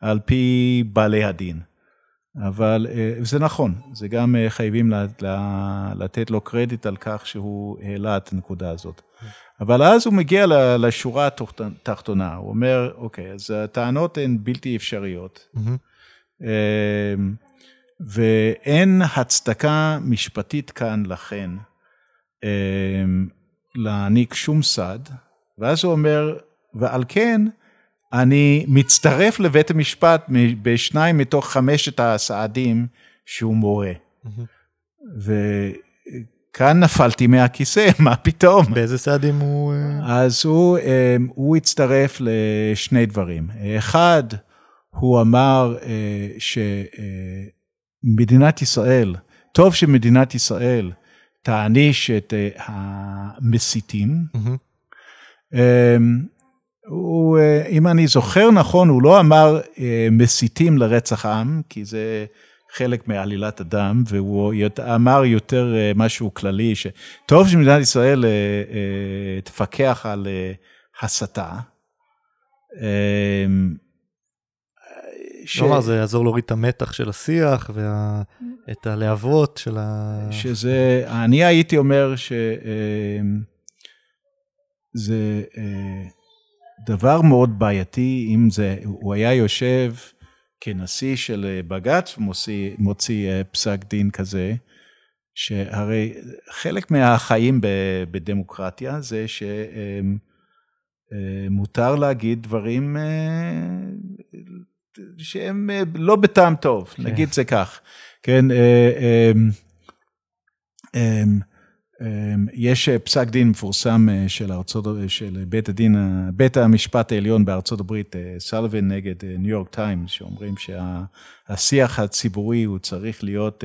על פי בעלי הדין. אבל אה, זה נכון, זה גם אה, חייבים לתת לו קרדיט על כך שהוא העלה את הנקודה הזאת. אבל אז הוא מגיע לשורה התחתונה, הוא אומר, אוקיי, אז הטענות הן בלתי אפשריות. Mm-hmm. אמ, ואין הצדקה משפטית כאן לכן אמ, להעניק שום סעד, ואז הוא אומר, ועל כן אני מצטרף לבית המשפט בשניים מתוך חמשת הסעדים שהוא מורה. וכאן נפלתי מהכיסא, מה פתאום? באיזה סעדים הוא... אה? אז הוא, אמ, הוא הצטרף לשני דברים. אחד, הוא אמר אה, שמדינת ישראל, טוב שמדינת ישראל תעניש את אה, המסיתים. Mm-hmm. הוא, אם אני זוכר נכון, הוא לא אמר מסיתים לרצח עם, כי זה חלק מעלילת הדם, והוא אמר יותר משהו כללי, שטוב שמדינת ישראל תפקח על הסתה. ש... כלומר, זה יעזור להוריד את המתח של השיח ואת הלהבות של ה... שזה, אני הייתי אומר שזה אה, דבר מאוד בעייתי, אם זה, הוא היה יושב כנשיא של בג"ץ מוציא, מוציא פסק דין כזה, שהרי חלק מהחיים בדמוקרטיה זה שמותר להגיד דברים שהם לא בטעם טוב, כן. נגיד זה כך. כן, יש פסק דין מפורסם של, ארצות, של בית הדין, בית המשפט העליון בארצות הברית, סלווין נגד ניו יורק טיימס, שאומרים שהשיח הציבורי הוא צריך להיות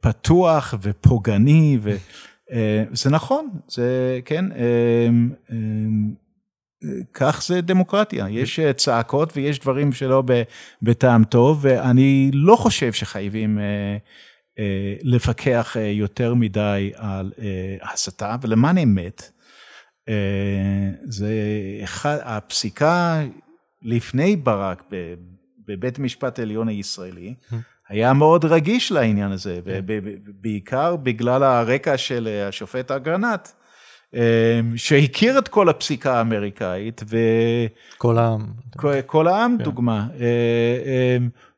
פתוח ופוגעני, וזה נכון, זה כן. כך זה דמוקרטיה, יש צעקות ויש דברים שלא בטעם טוב, ואני לא חושב שחייבים לפקח יותר מדי על הסתה, ולמען אמת, זה אחד, הפסיקה לפני ברק בבית המשפט העליון הישראלי, היה מאוד רגיש לעניין הזה, ובעיקר בגלל הרקע של השופט אגרנט. שהכיר את כל הפסיקה האמריקאית, ו... כל העם. כל העם, כן. דוגמה.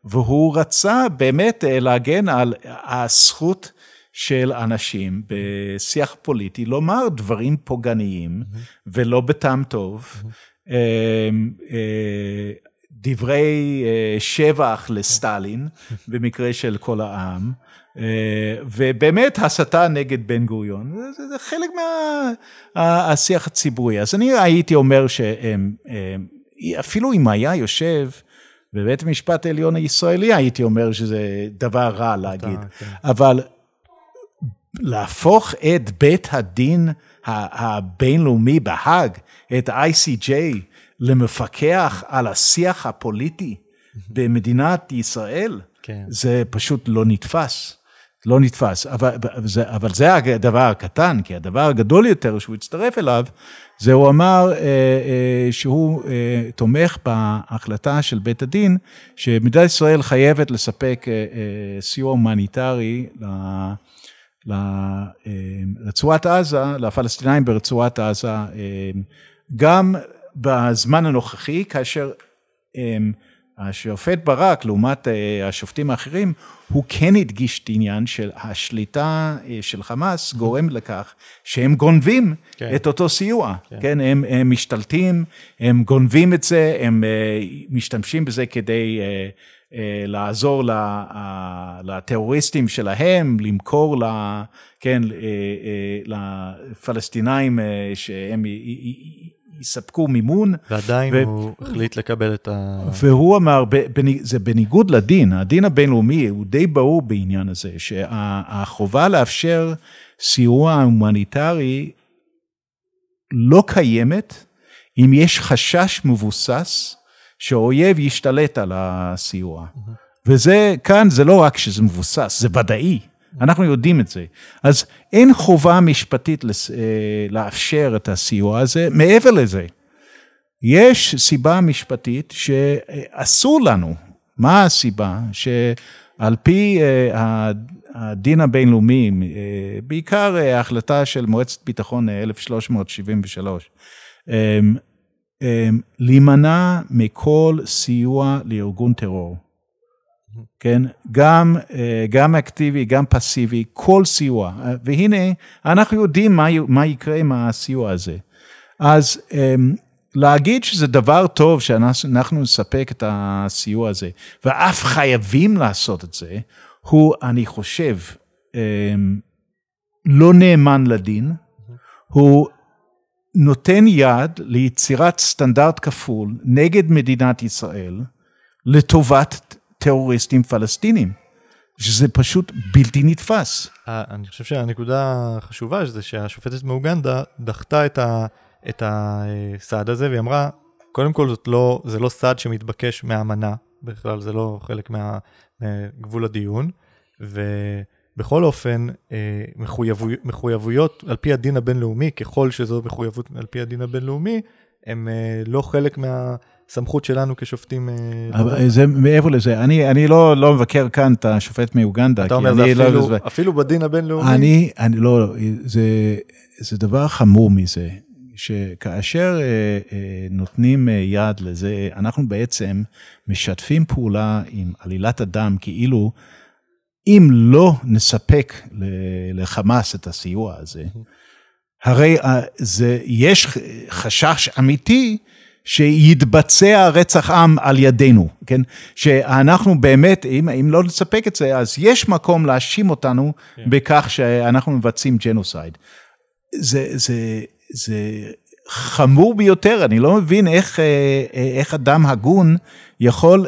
והוא רצה באמת להגן על הזכות של אנשים בשיח פוליטי לומר דברים פוגעניים ולא בטעם טוב. דברי שבח לסטלין, במקרה של כל העם, ובאמת הסתה נגד בן גוריון, זה, זה חלק מהשיח הציבורי. אז אני הייתי אומר שאפילו אם היה יושב בבית המשפט העליון הישראלי, הייתי אומר שזה דבר רע להגיד. כן. אבל להפוך את בית הדין הבינלאומי בהאג, את ה-ICJ, למפקח על השיח הפוליטי במדינת ישראל, כן. זה פשוט לא נתפס. לא נתפס, אבל, זה, אבל זה הדבר הקטן, כי הדבר הגדול יותר שהוא הצטרף אליו, זה הוא אמר אה, אה, שהוא אה, תומך בהחלטה של בית הדין, שמדינת ישראל חייבת לספק אה, אה, סיוע הומניטרי לרצועת עזה, לפלסטינאים ברצועת עזה, אה, גם בזמן הנוכחי, כאשר אה, השופט ברק, לעומת אה, השופטים האחרים, הוא כן הדגיש את העניין של השליטה אה, של חמאס גורם לכך שהם גונבים כן. את אותו סיוע, כן, כן הם, הם משתלטים, הם גונבים את זה, הם אה, משתמשים בזה כדי לעזור לטרוריסטים שלהם, למכור ל, כן, לפלסטינאים שהם יספקו מימון. ועדיין ו... הוא החליט לקבל את ה... והוא אמר, זה בניגוד לדין, הדין הבינלאומי הוא די ברור בעניין הזה, שהחובה לאפשר סיוע הומניטרי לא קיימת אם יש חשש מבוסס שהאויב ישתלט על הסיוע. וזה, כאן זה לא רק שזה מבוסס, זה ודאי. אנחנו יודעים את זה. אז אין חובה משפטית אה, לאפשר את הסיוע הזה. מעבר לזה, יש סיבה משפטית שאסור לנו. מה הסיבה? שעל פי אה, הדין הבינלאומי, אה, בעיקר ההחלטה של מועצת ביטחון 1373, להימנע מכל סיוע לארגון טרור. כן? גם, אה, גם אקטיבי, גם פסיבי, כל סיוע. והנה, אנחנו יודעים מה, מה יקרה עם הסיוע הזה. אז אמ, להגיד שזה דבר טוב שאנחנו נספק את הסיוע הזה, ואף חייבים לעשות את זה, הוא, אני חושב, אמ, לא נאמן לדין, הוא נותן יד ליצירת סטנדרט כפול נגד מדינת ישראל, לטובת טרוריסטים פלסטינים, שזה פשוט בלתי נתפס. אה, אני חושב שהנקודה החשובה זה שהשופטת מאוגנדה דחתה את, ה, את הסעד הזה והיא אמרה, קודם כל זאת לא, זה לא סעד שמתבקש מהאמנה, בכלל זה לא חלק מגבול הדיון, ובכל אופן אה, מחויבו, מחויבויות על פי הדין הבינלאומי, ככל שזו מחויבות על פי הדין הבינלאומי, הם אה, לא חלק מה... סמכות שלנו כשופטים. אה, אבל זה מעבר לזה, אני, אני לא, לא מבקר כאן את השופט מאוגנדה. אתה אומר, זה לא אפילו, לא, אפילו בדין הבינלאומי? אני, אני לא, זה, זה דבר חמור מזה, שכאשר נותנים יד לזה, אנחנו בעצם משתפים פעולה עם עלילת הדם כאילו אם לא נספק לחמאס את הסיוע הזה, הרי זה, יש חשש אמיתי שיתבצע רצח עם על ידינו, כן? שאנחנו באמת, אם, אם לא נספק את זה, אז יש מקום להאשים אותנו כן. בכך שאנחנו מבצעים ג'נוסייד. זה, זה, זה חמור ביותר, אני לא מבין איך, אה, איך אדם הגון יכול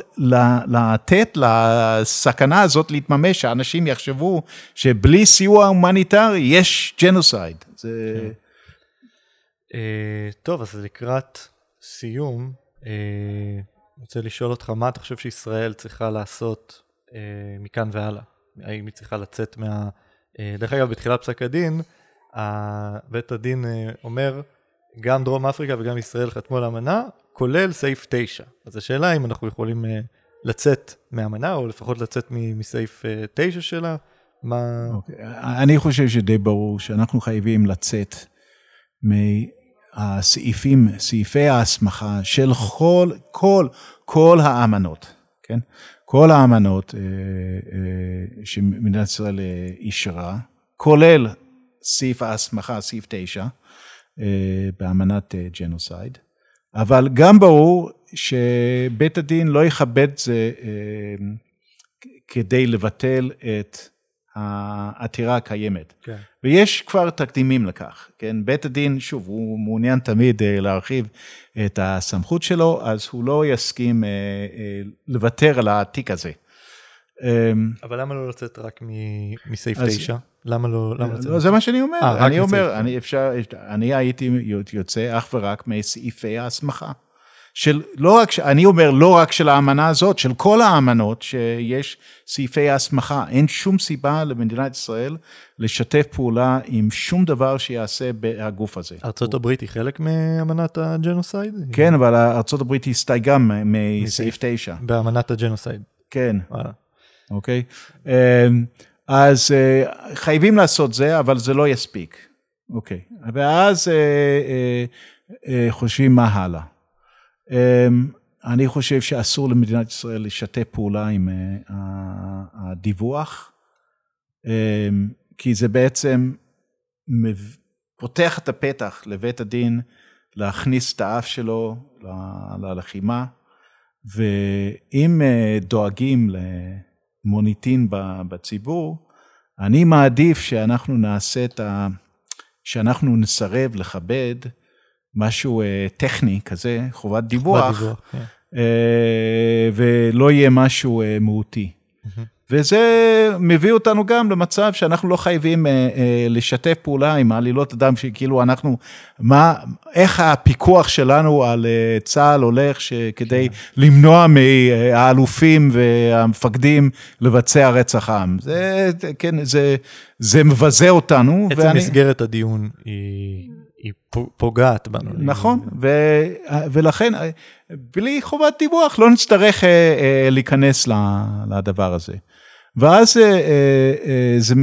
לתת לסכנה הזאת להתממש, שאנשים יחשבו שבלי סיוע הומניטרי יש ג'נוסייד. זה... כן. Uh, טוב, אז לקראת סיום, אני רוצה לשאול אותך, מה אתה חושב שישראל צריכה לעשות uh, מכאן והלאה? האם היא צריכה לצאת מה... Uh, דרך אגב, בתחילת פסק הדין, בית הדין uh, אומר, גם דרום אפריקה וגם ישראל חתמו על האמנה, כולל סעיף 9. אז השאלה אם אנחנו יכולים uh, לצאת מהאמנה, או לפחות לצאת מסעיף uh, 9 שלה, מה... Okay. אוקיי, אני חושב שדי ברור שאנחנו חייבים לצאת מהסעיפים, סעיפי ההסמכה של כל, כל, כל האמנות, כן? כל האמנות אה, אה, שמדינת ישראל אישרה, כולל סעיף ההסמכה, סעיף 9, אה, באמנת אה, ג'נוסייד, אבל גם ברור שבית הדין לא יכבד זה אה, כדי לבטל את העתירה הקיימת. כן. ויש כבר תקדימים לכך, כן? בית הדין, שוב, הוא מעוניין תמיד להרחיב את הסמכות שלו, אז הוא לא יסכים לוותר על התיק הזה. אמ, אבל למה לא לצאת רק מסעיף 9? למה לא, למה לצאת? לא, זה מה שאני אומר. 아, אני אומר, אני אפשר, אני הייתי יוצא אך ורק מסעיפי ההסמכה. של לא רק, אני אומר לא רק של האמנה הזאת, של כל האמנות שיש סעיפי ההסמכה. אין שום סיבה למדינת ישראל לשתף פעולה עם שום דבר שיעשה בגוף הזה. ארה"ב היא חלק מאמנת הג'נוסייד? כן, אבל ארה"ב הסתייגה מסעיף 9. באמנת הג'נוסייד. כן. אוקיי? אמ, אז אה, חייבים לעשות זה, אבל זה לא יספיק. אוקיי. ואז אה, אה, חושבים מה הלאה. אמ, אני חושב שאסור למדינת ישראל לשתף פעולה עם הדיווח, אמ, כי זה בעצם פותח את הפתח לבית הדין להכניס את האף שלו ללחימה, ואם דואגים מוניטין בציבור, אני מעדיף שאנחנו נעשה את ה... שאנחנו נסרב לכבד משהו אה, טכני כזה, חובת דיווח, כן. אה, ולא יהיה משהו אה, מהותי. Mm-hmm. וזה מביא אותנו גם למצב שאנחנו לא חייבים אה, אה, לשתף פעולה עם העלילות הדם, שכאילו אנחנו, מה, איך הפיקוח שלנו על אה, צה"ל הולך כדי כן. למנוע מהאלופים והמפקדים לבצע רצח עם. זה, כן, זה, זה מבזה אותנו. עצם ואני... מסגרת הדיון היא... היא פוגעת בנו. נכון, ו, ולכן בלי חובת דיווח לא נצטרך להיכנס לדבר הזה. ואז אה, אה, אה, זה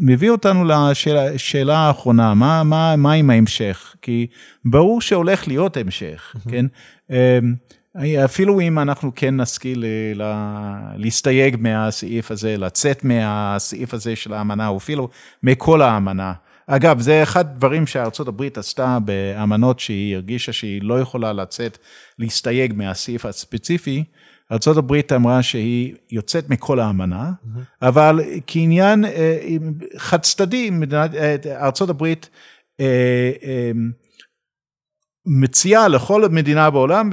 מביא אותנו לשאלה האחרונה, מה, מה, מה עם ההמשך? כי ברור שהולך להיות המשך, כן? אפילו אם אנחנו כן נשכיל להסתייג מהסעיף הזה, לצאת מהסעיף הזה של האמנה, או אפילו מכל האמנה. אגב, זה אחד הדברים שארצות הברית עשתה באמנות שהיא הרגישה שהיא לא יכולה לצאת, להסתייג מהסעיף הספציפי. ארה"ב אמרה שהיא יוצאת מכל האמנה, mm-hmm. אבל כעניין אה, חד צדדי, אה, ארה"ב אה, מציעה לכל מדינה בעולם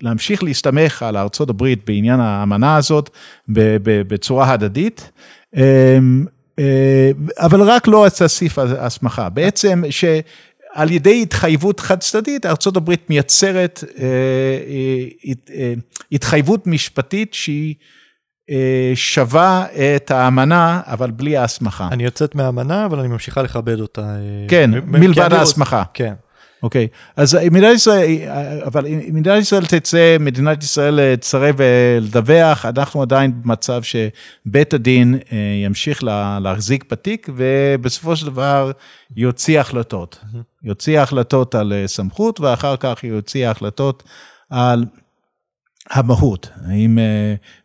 להמשיך להסתמך על ארה"ב בעניין האמנה הזאת בצורה הדדית. אבל רק לא את הסעיף ההסמכה, בעצם ש... על ידי התחייבות חד צדדית, ארה"ב מייצרת אה, אה, אה, התחייבות משפטית שהיא שווה את האמנה, אבל בלי ההסמכה. אני יוצאת מהאמנה, אבל אני ממשיכה לכבד אותה. כן, מלבד ההסמחה. כן. אוקיי, אז מדינת ישראל, אבל אם מדינת ישראל תצא, מדינת ישראל תסרב לדווח, אנחנו עדיין במצב שבית הדין ימשיך להחזיק בתיק, ובסופו של דבר יוציא החלטות. יוציא החלטות על סמכות, ואחר כך יוציא החלטות על המהות. האם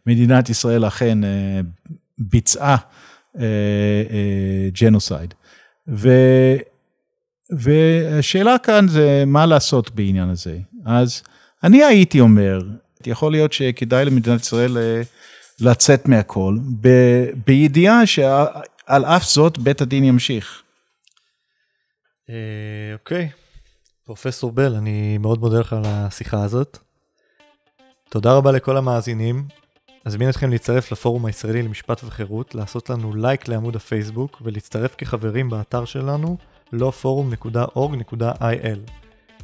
מדינת ישראל אכן ביצעה ג'נוסייד. והשאלה כאן זה מה לעשות בעניין הזה. אז אני הייתי אומר, יכול להיות שכדאי למדינת ישראל אה, לצאת מהכל, ב, בידיעה שעל אף זאת בית הדין ימשיך. אה, אוקיי, פרופסור בל, אני מאוד מודה לך על השיחה הזאת. תודה רבה לכל המאזינים. אזמין אתכם להצטרף לפורום הישראלי למשפט וחירות, לעשות לנו לייק לעמוד הפייסבוק ולהצטרף כחברים באתר שלנו lawforum.org.il.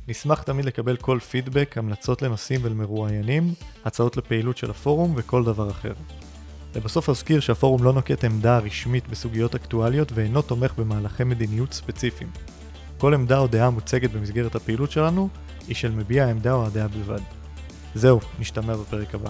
נשמח תמיד לקבל כל פידבק, המלצות לנושאים ולמרואיינים, הצעות לפעילות של הפורום וכל דבר אחר. לבסוף אזכיר שהפורום לא נוקט עמדה רשמית בסוגיות אקטואליות ואינו תומך במהלכי מדיניות ספציפיים. כל עמדה או דעה מוצגת במסגרת הפעילות שלנו היא של מביע העמדה או הדעה בלבד. זהו, נשתמע בפרק הבא.